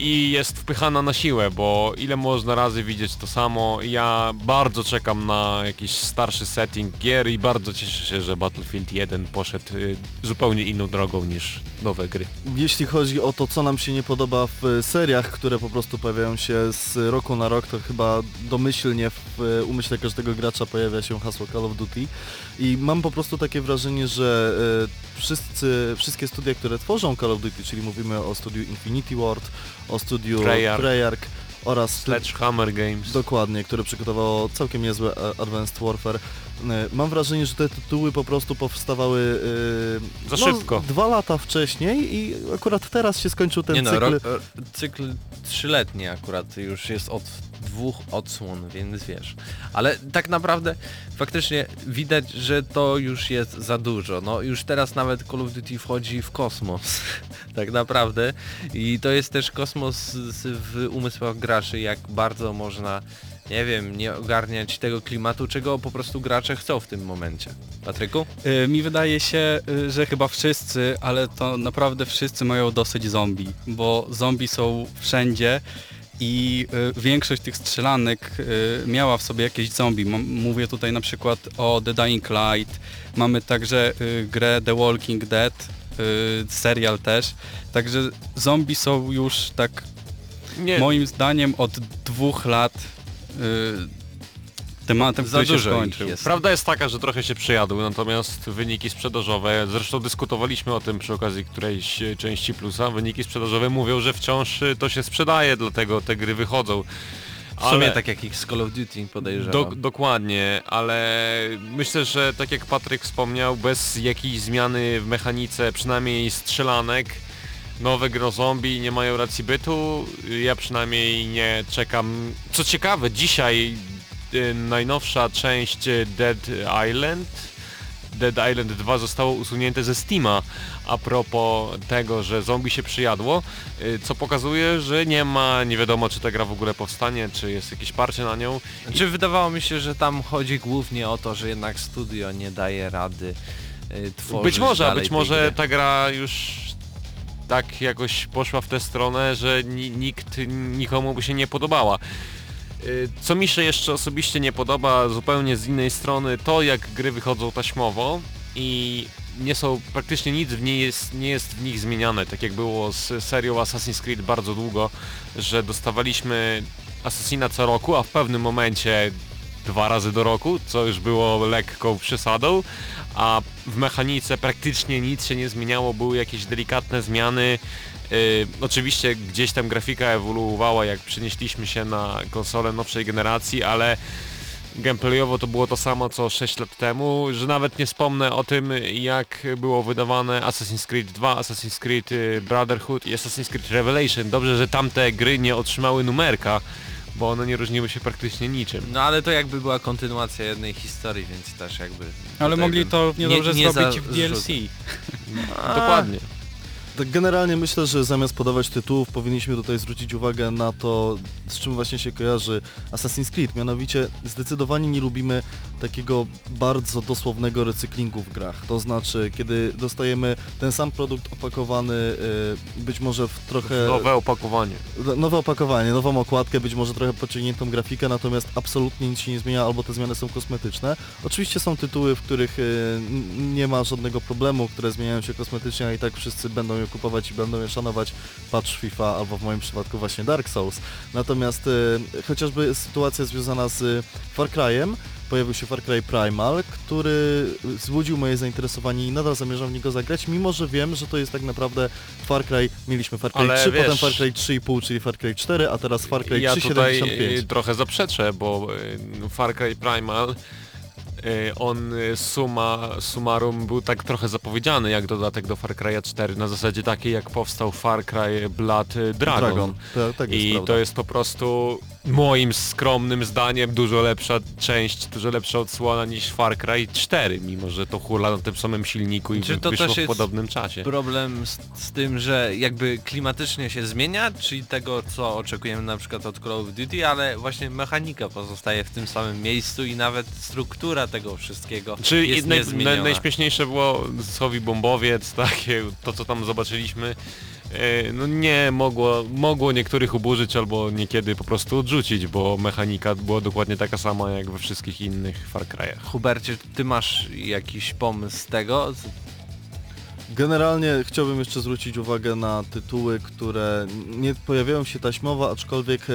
I jest wpychana na siłę, bo ile można razy widzieć to samo. Ja bardzo czekam na jakiś starszy setting gier i bardzo cieszę się, że Battlefield 1 poszedł y, zupełnie inną drogą niż nowe gry. Jeśli chodzi o to, co nam się nie podoba w e, seriach, które po prostu pojawiają się z roku na rok, to chyba domyślnie w e, umyśle każdego gracza pojawia się hasło Call of Duty. I mam po prostu takie wrażenie, że e, wszyscy, wszystkie studia, które tworzą Call of Duty, czyli mówimy o studiu Infinity Ward, o studiu Treyarch. Treyarch oraz Sledgehammer Games. Dokładnie, które przygotowało całkiem niezłe e, Advanced Warfare. E, Mam wrażenie, że te tytuły po prostu powstawały e, Za szybko. dwa lata wcześniej i akurat teraz się skończył ten Nie no, cykl. rok, e, cykl trzyletni akurat już jest od dwóch odsłon, więc wiesz. Ale tak naprawdę faktycznie widać, że to już jest za dużo. No już teraz nawet Call of Duty wchodzi w kosmos. tak naprawdę. I to jest też kosmos w umysłach graczy, jak bardzo można nie wiem, nie ogarniać tego klimatu, czego po prostu gracze chcą w tym momencie. Patryku? Y, Mi wydaje się, y, że chyba wszyscy, ale to naprawdę wszyscy mają dosyć zombie, bo zombie są wszędzie i y, większość tych strzelanek y, miała w sobie jakieś zombie. M- Mówię tutaj na przykład o The Dying Light, mamy także y, grę The Walking Dead, y, serial też, także zombie są już tak Nie, moim zdaniem od dwóch lat tematem, Za który się skończył. jest. Prawda jest taka, że trochę się przejadły, natomiast wyniki sprzedażowe, zresztą dyskutowaliśmy o tym przy okazji którejś części plusa, wyniki sprzedażowe mówią, że wciąż e, to się sprzedaje, dlatego te gry wychodzą. W sumie tak jak ich z Call of Duty podejrzewam. Do, dokładnie, ale myślę, że tak jak Patryk wspomniał, bez jakiejś zmiany w mechanice, przynajmniej strzelanek, nowe gro zombie nie mają racji bytu. Ja przynajmniej nie czekam. Co ciekawe, dzisiaj y, najnowsza część Dead Island Dead Island 2 zostało usunięte ze Steama a propos tego, że zombie się przyjadło, y, co pokazuje, że nie ma, nie wiadomo czy ta gra w ogóle powstanie, czy jest jakieś parcie na nią. Znaczy wydawało mi się, że tam chodzi głównie o to, że jednak studio nie daje rady y, tworzyć Być może, dalej być tej może gry. ta gra już tak jakoś poszła w tę stronę, że ni nikt nikomu by się nie podobała. Y, Co mi się jeszcze osobiście nie podoba zupełnie z innej strony, to jak gry wychodzą taśmowo i nie są, praktycznie nic w niej jest, nie jest w nich zmieniane, tak jak było z serią Assassin's Creed bardzo długo, że dostawaliśmy Assassina co roku, a w pewnym momencie dwa razy do roku, co już było lekką przesadą, a w mechanice praktycznie nic się nie zmieniało, były jakieś delikatne zmiany. Yy, oczywiście gdzieś tam grafika ewoluowała, jak przenieśliśmy się na konsolę nowszej generacji, ale gameplayowo to było to samo co 6 lat temu, że nawet nie wspomnę o tym jak było wydawane Assassin's Creed 2, Assassin's Creed y, Brotherhood i Assassin's Creed Revelation. Dobrze, że tamte gry nie otrzymały numerka, bo one nie różniły się praktycznie niczym. No ale to jakby była kontynuacja jednej historii, więc też jakby... Ale mogli to równie nie- dobrze nie zrobić za- w DLC. Dokładnie. Tak generalnie myślę, że zamiast podawać tytułów powinniśmy tutaj zwrócić uwagę na to, z czym właśnie się kojarzy Assassin's Creed. Mianowicie zdecydowanie nie lubimy takiego bardzo dosłownego recyklingu w grach. To znaczy, kiedy dostajemy ten sam produkt opakowany y, być może w trochę... Nowe opakowanie. Nowe opakowanie, nową okładkę, być może trochę pociągniętą grafikę, natomiast absolutnie nic się nie zmienia, albo te zmiany są kosmetyczne. Oczywiście są tytuły, w których y, nie ma żadnego problemu, które zmieniają się kosmetycznie, a i tak wszyscy będą je kupować i będą je szanować, patrz FIFA, albo w moim przypadku właśnie Dark Souls. Natomiast y, chociażby sytuacja związana z Far Cry'em, pojawił się Far Cry Primal, który wzbudził moje zainteresowanie i nadal zamierzam w niego zagrać, mimo że wiem, że to jest tak naprawdę Far Cry, mieliśmy Far Cry Ale 3, potem wiesz- Far Cry 3,5, czyli Far Cry 4, a teraz Far Cry Ja tutaj 3,75. y, trochę zaprzeczę, bo y, Far Cry Primal y, on y, suma summarum był tak trochę zapowiedziany jak dodatek do Far Cry'a 4 na zasadzie takiej jak powstał Far Cry Blood y, Dragon. Dragon. Tak, tak jest I prawda. to jest po prostu moim skromnym zdaniem dużo lepsza część, dużo lepsza odsłona niż Far Cry 4, mimo że to hula na tym samym silniku i Czy to wyszło też w podobnym czasie. Problem z, z tym, że jakby klimatycznie się zmienia, czyli tego co oczekujemy na przykład od Call of Duty, ale właśnie mechanika pozostaje w tym samym miejscu i nawet struktura tego wszystkiego Czy jest naj, naj, najśmieszniejsze było Sowi Bombowiec, takie, to co tam zobaczyliśmy, no nie mogło, mogło niektórych uburzyć albo niekiedy po prostu odrzucić, bo mechanika była dokładnie taka sama jak we wszystkich innych Far Cry'ach. Hubercie, ty masz jakiś pomysł z tego? Generalnie chciałbym jeszcze zwrócić uwagę na tytuły, które nie pojawiają się taśmowo, aczkolwiek e,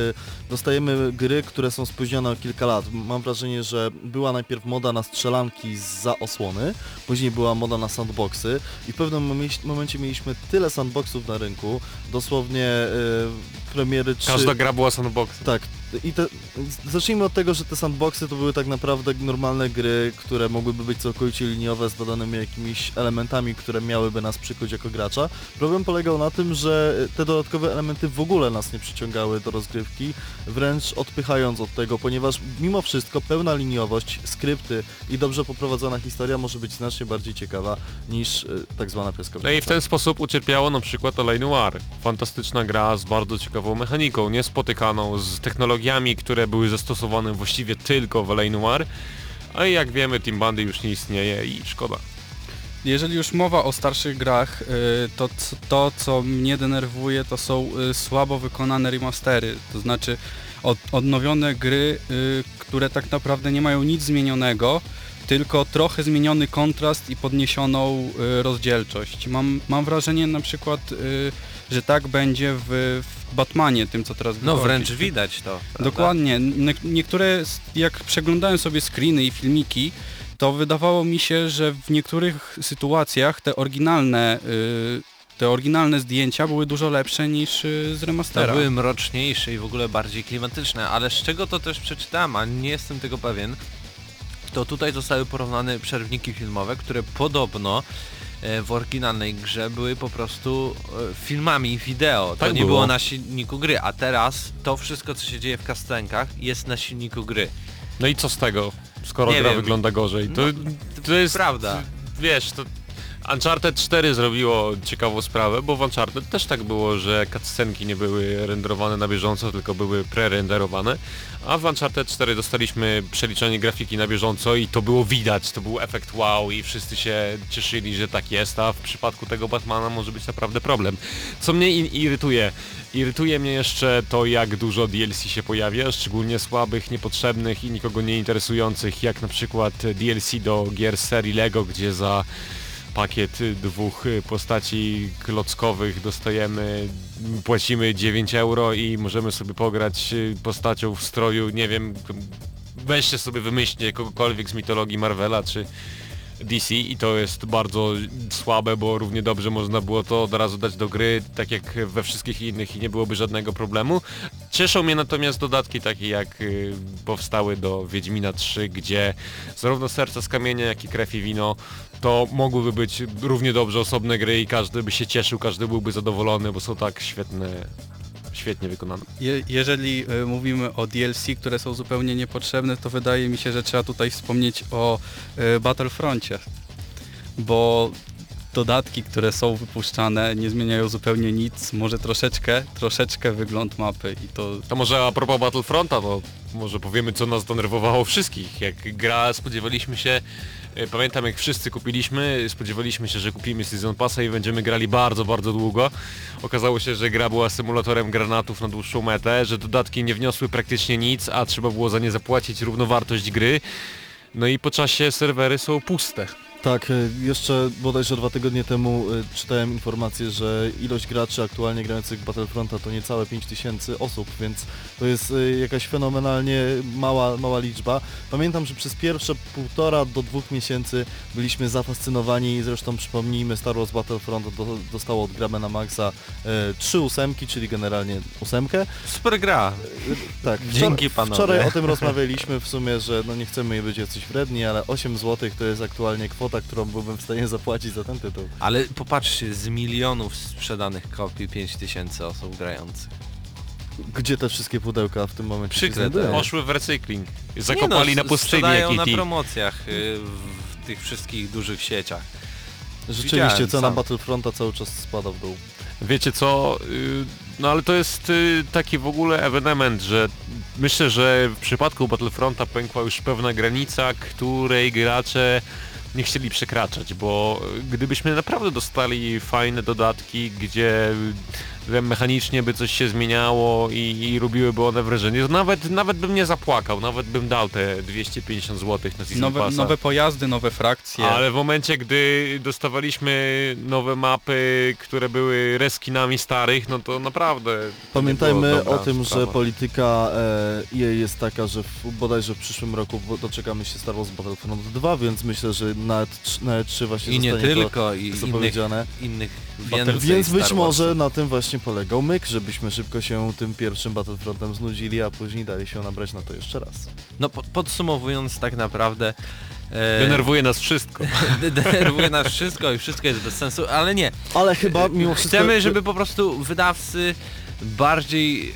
dostajemy gry, które są spóźnione o kilka lat. Mam wrażenie, że była najpierw moda na strzelanki za osłony, później była moda na sandboxy i w pewnym momencie mieliśmy tyle sandboxów na rynku, dosłownie e, premiery 3... Każda gra była sandboxem. Tak. I te, zacznijmy od tego, że te sandboxy to były tak naprawdę normalne gry, które mogłyby być całkowicie liniowe z dodanymi jakimiś elementami, które miałyby nas przykuć jako gracza. Problem polegał na tym, że te dodatkowe elementy w ogóle nas nie przyciągały do rozgrywki, wręcz odpychając od tego, ponieważ mimo wszystko pełna liniowość, skrypty i dobrze poprowadzona historia może być znacznie bardziej ciekawa niż e, tak zwana. No i w ten sposób ucierpiało na przykład L.A. Noir. Fantastyczna gra z bardzo ciekawą mechaniką, niespotykaną, z technologiami, które były zastosowane właściwie tylko w L.A. Noir. A jak wiemy Team Bandy już nie istnieje i szkoda. Jeżeli już mowa o starszych grach, y, to to co mnie denerwuje to są y, słabo wykonane remastery, to znaczy od, odnowione gry, y, które tak naprawdę nie mają nic zmienionego, tylko trochę zmieniony kontrast i podniesioną rozdzielczość. Mam, mam wrażenie na przykład, że tak będzie w Batmanie, tym co teraz No wręcz widać to. prawda? Dokładnie. Niektóre, jak przeglądałem sobie screeny i filmiki, to wydawało mi się, że w niektórych sytuacjach te oryginalne, y, te oryginalne zdjęcia były dużo lepsze niż y, z To remastera. były mroczniejsze i w ogóle bardziej klimatyczne, ale z czego to też przeczytałem, a nie jestem tego pewien, to tutaj zostały porównane przerwniki filmowe, które podobno w oryginalnej grze były po prostu e, filmami wideo. To Tak nie było. było na silniku gry, a teraz to wszystko co się dzieje w kastenkach jest na silniku gry. No i co z tego, skoro Nie gra wiem. wygląda gorzej? To, No, to jest... prawda. Wiesz, to Uncharted 4 zrobiło ciekawą sprawę, bo w Uncharted też tak było, że cutscenki nie były renderowane na bieżąco, tylko były prerenderowane, a w Uncharted 4 dostaliśmy przeliczenie grafiki na bieżąco i to było widać, to był efekt wow i wszyscy się cieszyli, że tak jest, a w przypadku tego Batmana może być naprawdę problem. Co mnie irytuje? Irytuje mnie jeszcze to, jak dużo DLC się pojawia, szczególnie słabych, niepotrzebnych i nikogo nie interesujących, jak na przykład DLC do gier serii LEGO, gdzie za pakiet dwóch postaci klockowych dostajemy, płacimy 9 euro i możemy sobie pograć postacią w stroju, nie wiem, weźcie sobie wymyślcie kogokolwiek z mitologii Marvela czy DC i to jest bardzo słabe, bo równie dobrze można było to od razu dać do gry, tak jak we wszystkich innych i nie byłoby żadnego problemu. Cieszą mnie natomiast dodatki takie jak y, powstały do Wiedźmina 3, gdzie zarówno Serca z Kamienia, jak i Krew i Wino to mogłyby być równie dobrze osobne gry i każdy by się cieszył, każdy byłby zadowolony, bo są tak świetne, świetnie wykonane. Je, jeżeli y, mówimy o DLC, które są zupełnie niepotrzebne, to wydaje mi się, że trzeba tutaj wspomnieć o y, Battlefroncie, bo dodatki, które są wypuszczane nie zmieniają zupełnie nic, może troszeczkę, troszeczkę wygląd mapy i to To może a propos Battlefronta, to może powiemy co nas denerwowało wszystkich. Jak gra spodziewaliśmy się, pamiętam jak wszyscy kupiliśmy, spodziewaliśmy się, że kupimy Season Passa i będziemy grali bardzo, bardzo długo. Okazało się, że gra była symulatorem granatów na dłuższą metę, że dodatki nie wniosły praktycznie nic, a trzeba było za nie zapłacić równowartość gry. No i po czasie serwery są puste. Tak, y, jeszcze bodajże dwa tygodnie temu y, czytałem informację, że ilość graczy aktualnie grających w Battlefronta to niecałe 5000 osób, więc to jest y, jakaś fenomenalnie mała, mała liczba. Pamiętam, że przez pierwsze półtora do dwóch miesięcy byliśmy zafascynowani, zresztą przypomnijmy, Star Wars Battlefront do, dostało od Gramy na Maxa trzy ósemki, czyli generalnie ósemkę. Super gra. Tak, Dzięki, panowie. Wczoraj o tym rozmawialiśmy w sumie, że no nie chcemy być jacyś wredni, ale 8 zł to jest aktualnie kwota, którą byłbym w stanie zapłacić za ten tytuł. Ale popatrzcie, z milionów sprzedanych kopii 5000 osób grających. Gdzie te wszystkie pudełka w tym momencie się Przykre to znajdują? Poszły w recykling. Nie Zakopali no, na pustyni sprzedają na promocjach y, w tych wszystkich dużych sieciach. Rzeczywiście Widziałem cena sam. Battlefronta cały czas spada w dół. Wiecie co, y, no ale to jest y, taki w ogóle ewenement, że myślę, że w przypadku Battlefronta pękła już pewna granica, której gracze nie chcieli przekraczać, bo gdybyśmy naprawdę dostali fajne dodatki, gdzie wiem, mechanicznie by coś się zmieniało i, i robiłyby one wrażenie, to nawet, nawet bym nie zapłakał, nawet bym dał te 250 zł na Season Nowe, Passa. nowe pojazdy, nowe frakcje. Ale w momencie, gdy dostawaliśmy nowe mapy, które były reskinami starych, no to naprawdę... Pamiętajmy o tym, sprawa. że polityka EA jest taka, że w, bodajże w przyszłym roku doczekamy się Star Wars Battlefront 2, więc myślę, że na, E3 na E3 właśnie I nie tylko, i to innych, zapowiedziane. innych Battle- więcej Więc być Star może na tym właśnie polegał myk, żebyśmy szybko się tym pierwszym Battlefrontem znudzili, a później dali się nabrać na to jeszcze raz. No po- podsumowując tak naprawdę... E, Denerwuje nas wszystko. de- denerwuje nas wszystko i wszystko jest bez sensu, ale nie. Ale chyba mimo wszystko... Chcemy, żeby po prostu wydawcy bardziej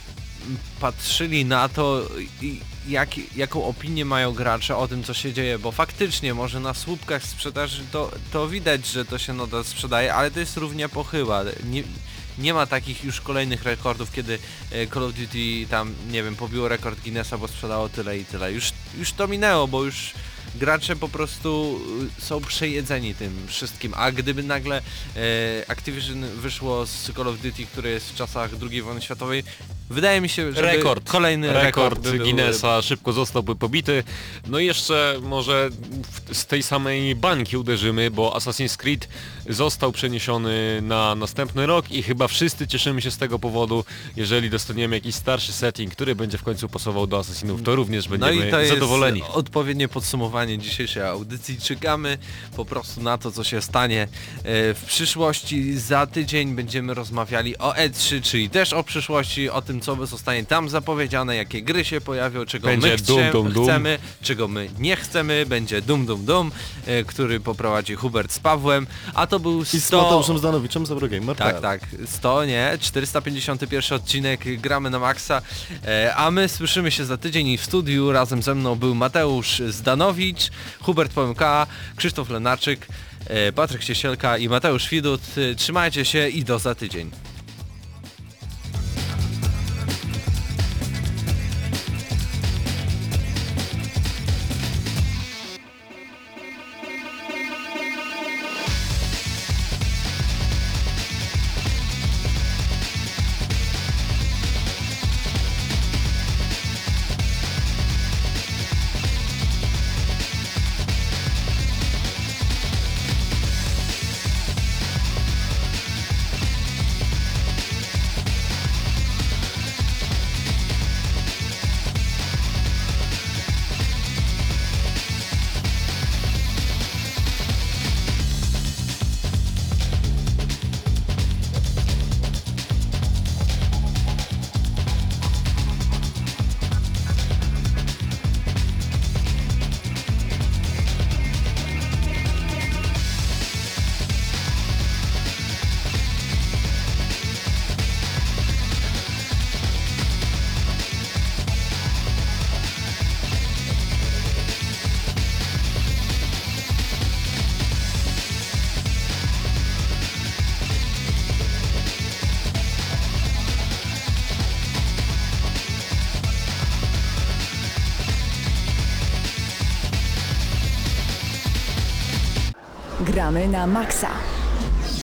patrzyli na to, i- jak, jaką opinię mają gracze o tym, co się dzieje, bo faktycznie może na słupkach sprzedaży to, to widać, że to się nadal sprzedaje, ale to jest równie pochyła. Nie, nie ma takich już kolejnych rekordów, kiedy e, Call of Duty tam, nie wiem, pobiło rekord Guinnessa, bo sprzedało tyle i tyle. Już, już to minęło, bo już gracze po prostu y, są przejedzeni tym wszystkim, a gdyby nagle e, Activision wyszło z Call of Duty, które jest w czasach II wojny światowej, wydaje mi się, że Rekord. kolejny rekord, Rekord by był, Guinnessa szybko zostałby pobity. No i jeszcze może w- z tej samej bańki uderzymy, bo Assassin's Creed został przeniesiony na następny rok i chyba wszyscy cieszymy się z tego powodu, jeżeli dostaniemy jakiś starszy setting, który będzie w końcu pasował do Assassinów, to również No będziemy i to jest zadowoleni. odpowiednie podsumowanie dzisiejszej audycji. Czekamy po prostu na to, co się stanie e, w przyszłości. Za tydzień będziemy rozmawiali o E3, czyli też o przyszłości, o tym, co zostanie tam zapowiedziane, jakie gry się pojawią, czego Będzie my dum, chcie, dum, dum. chcemy, czego my nie chcemy. Będzie Dum Dum Dum, e, który poprowadzi Hubert z Pawłem, a to był I z 100... Mateuszem Zdanowiczem z Eurogamer. Tak, tak, 100 nie, 451 odcinek Gramy na Maxa, e, a my słyszymy się za tydzień i w studiu razem ze mną był Mateusz Zdanowicz, Hubert Pomyka, Krzysztof Lenarczyk, e, Patryk Ciesielka i Mateusz Widut. E, Trzymajcie się i do za tydzień.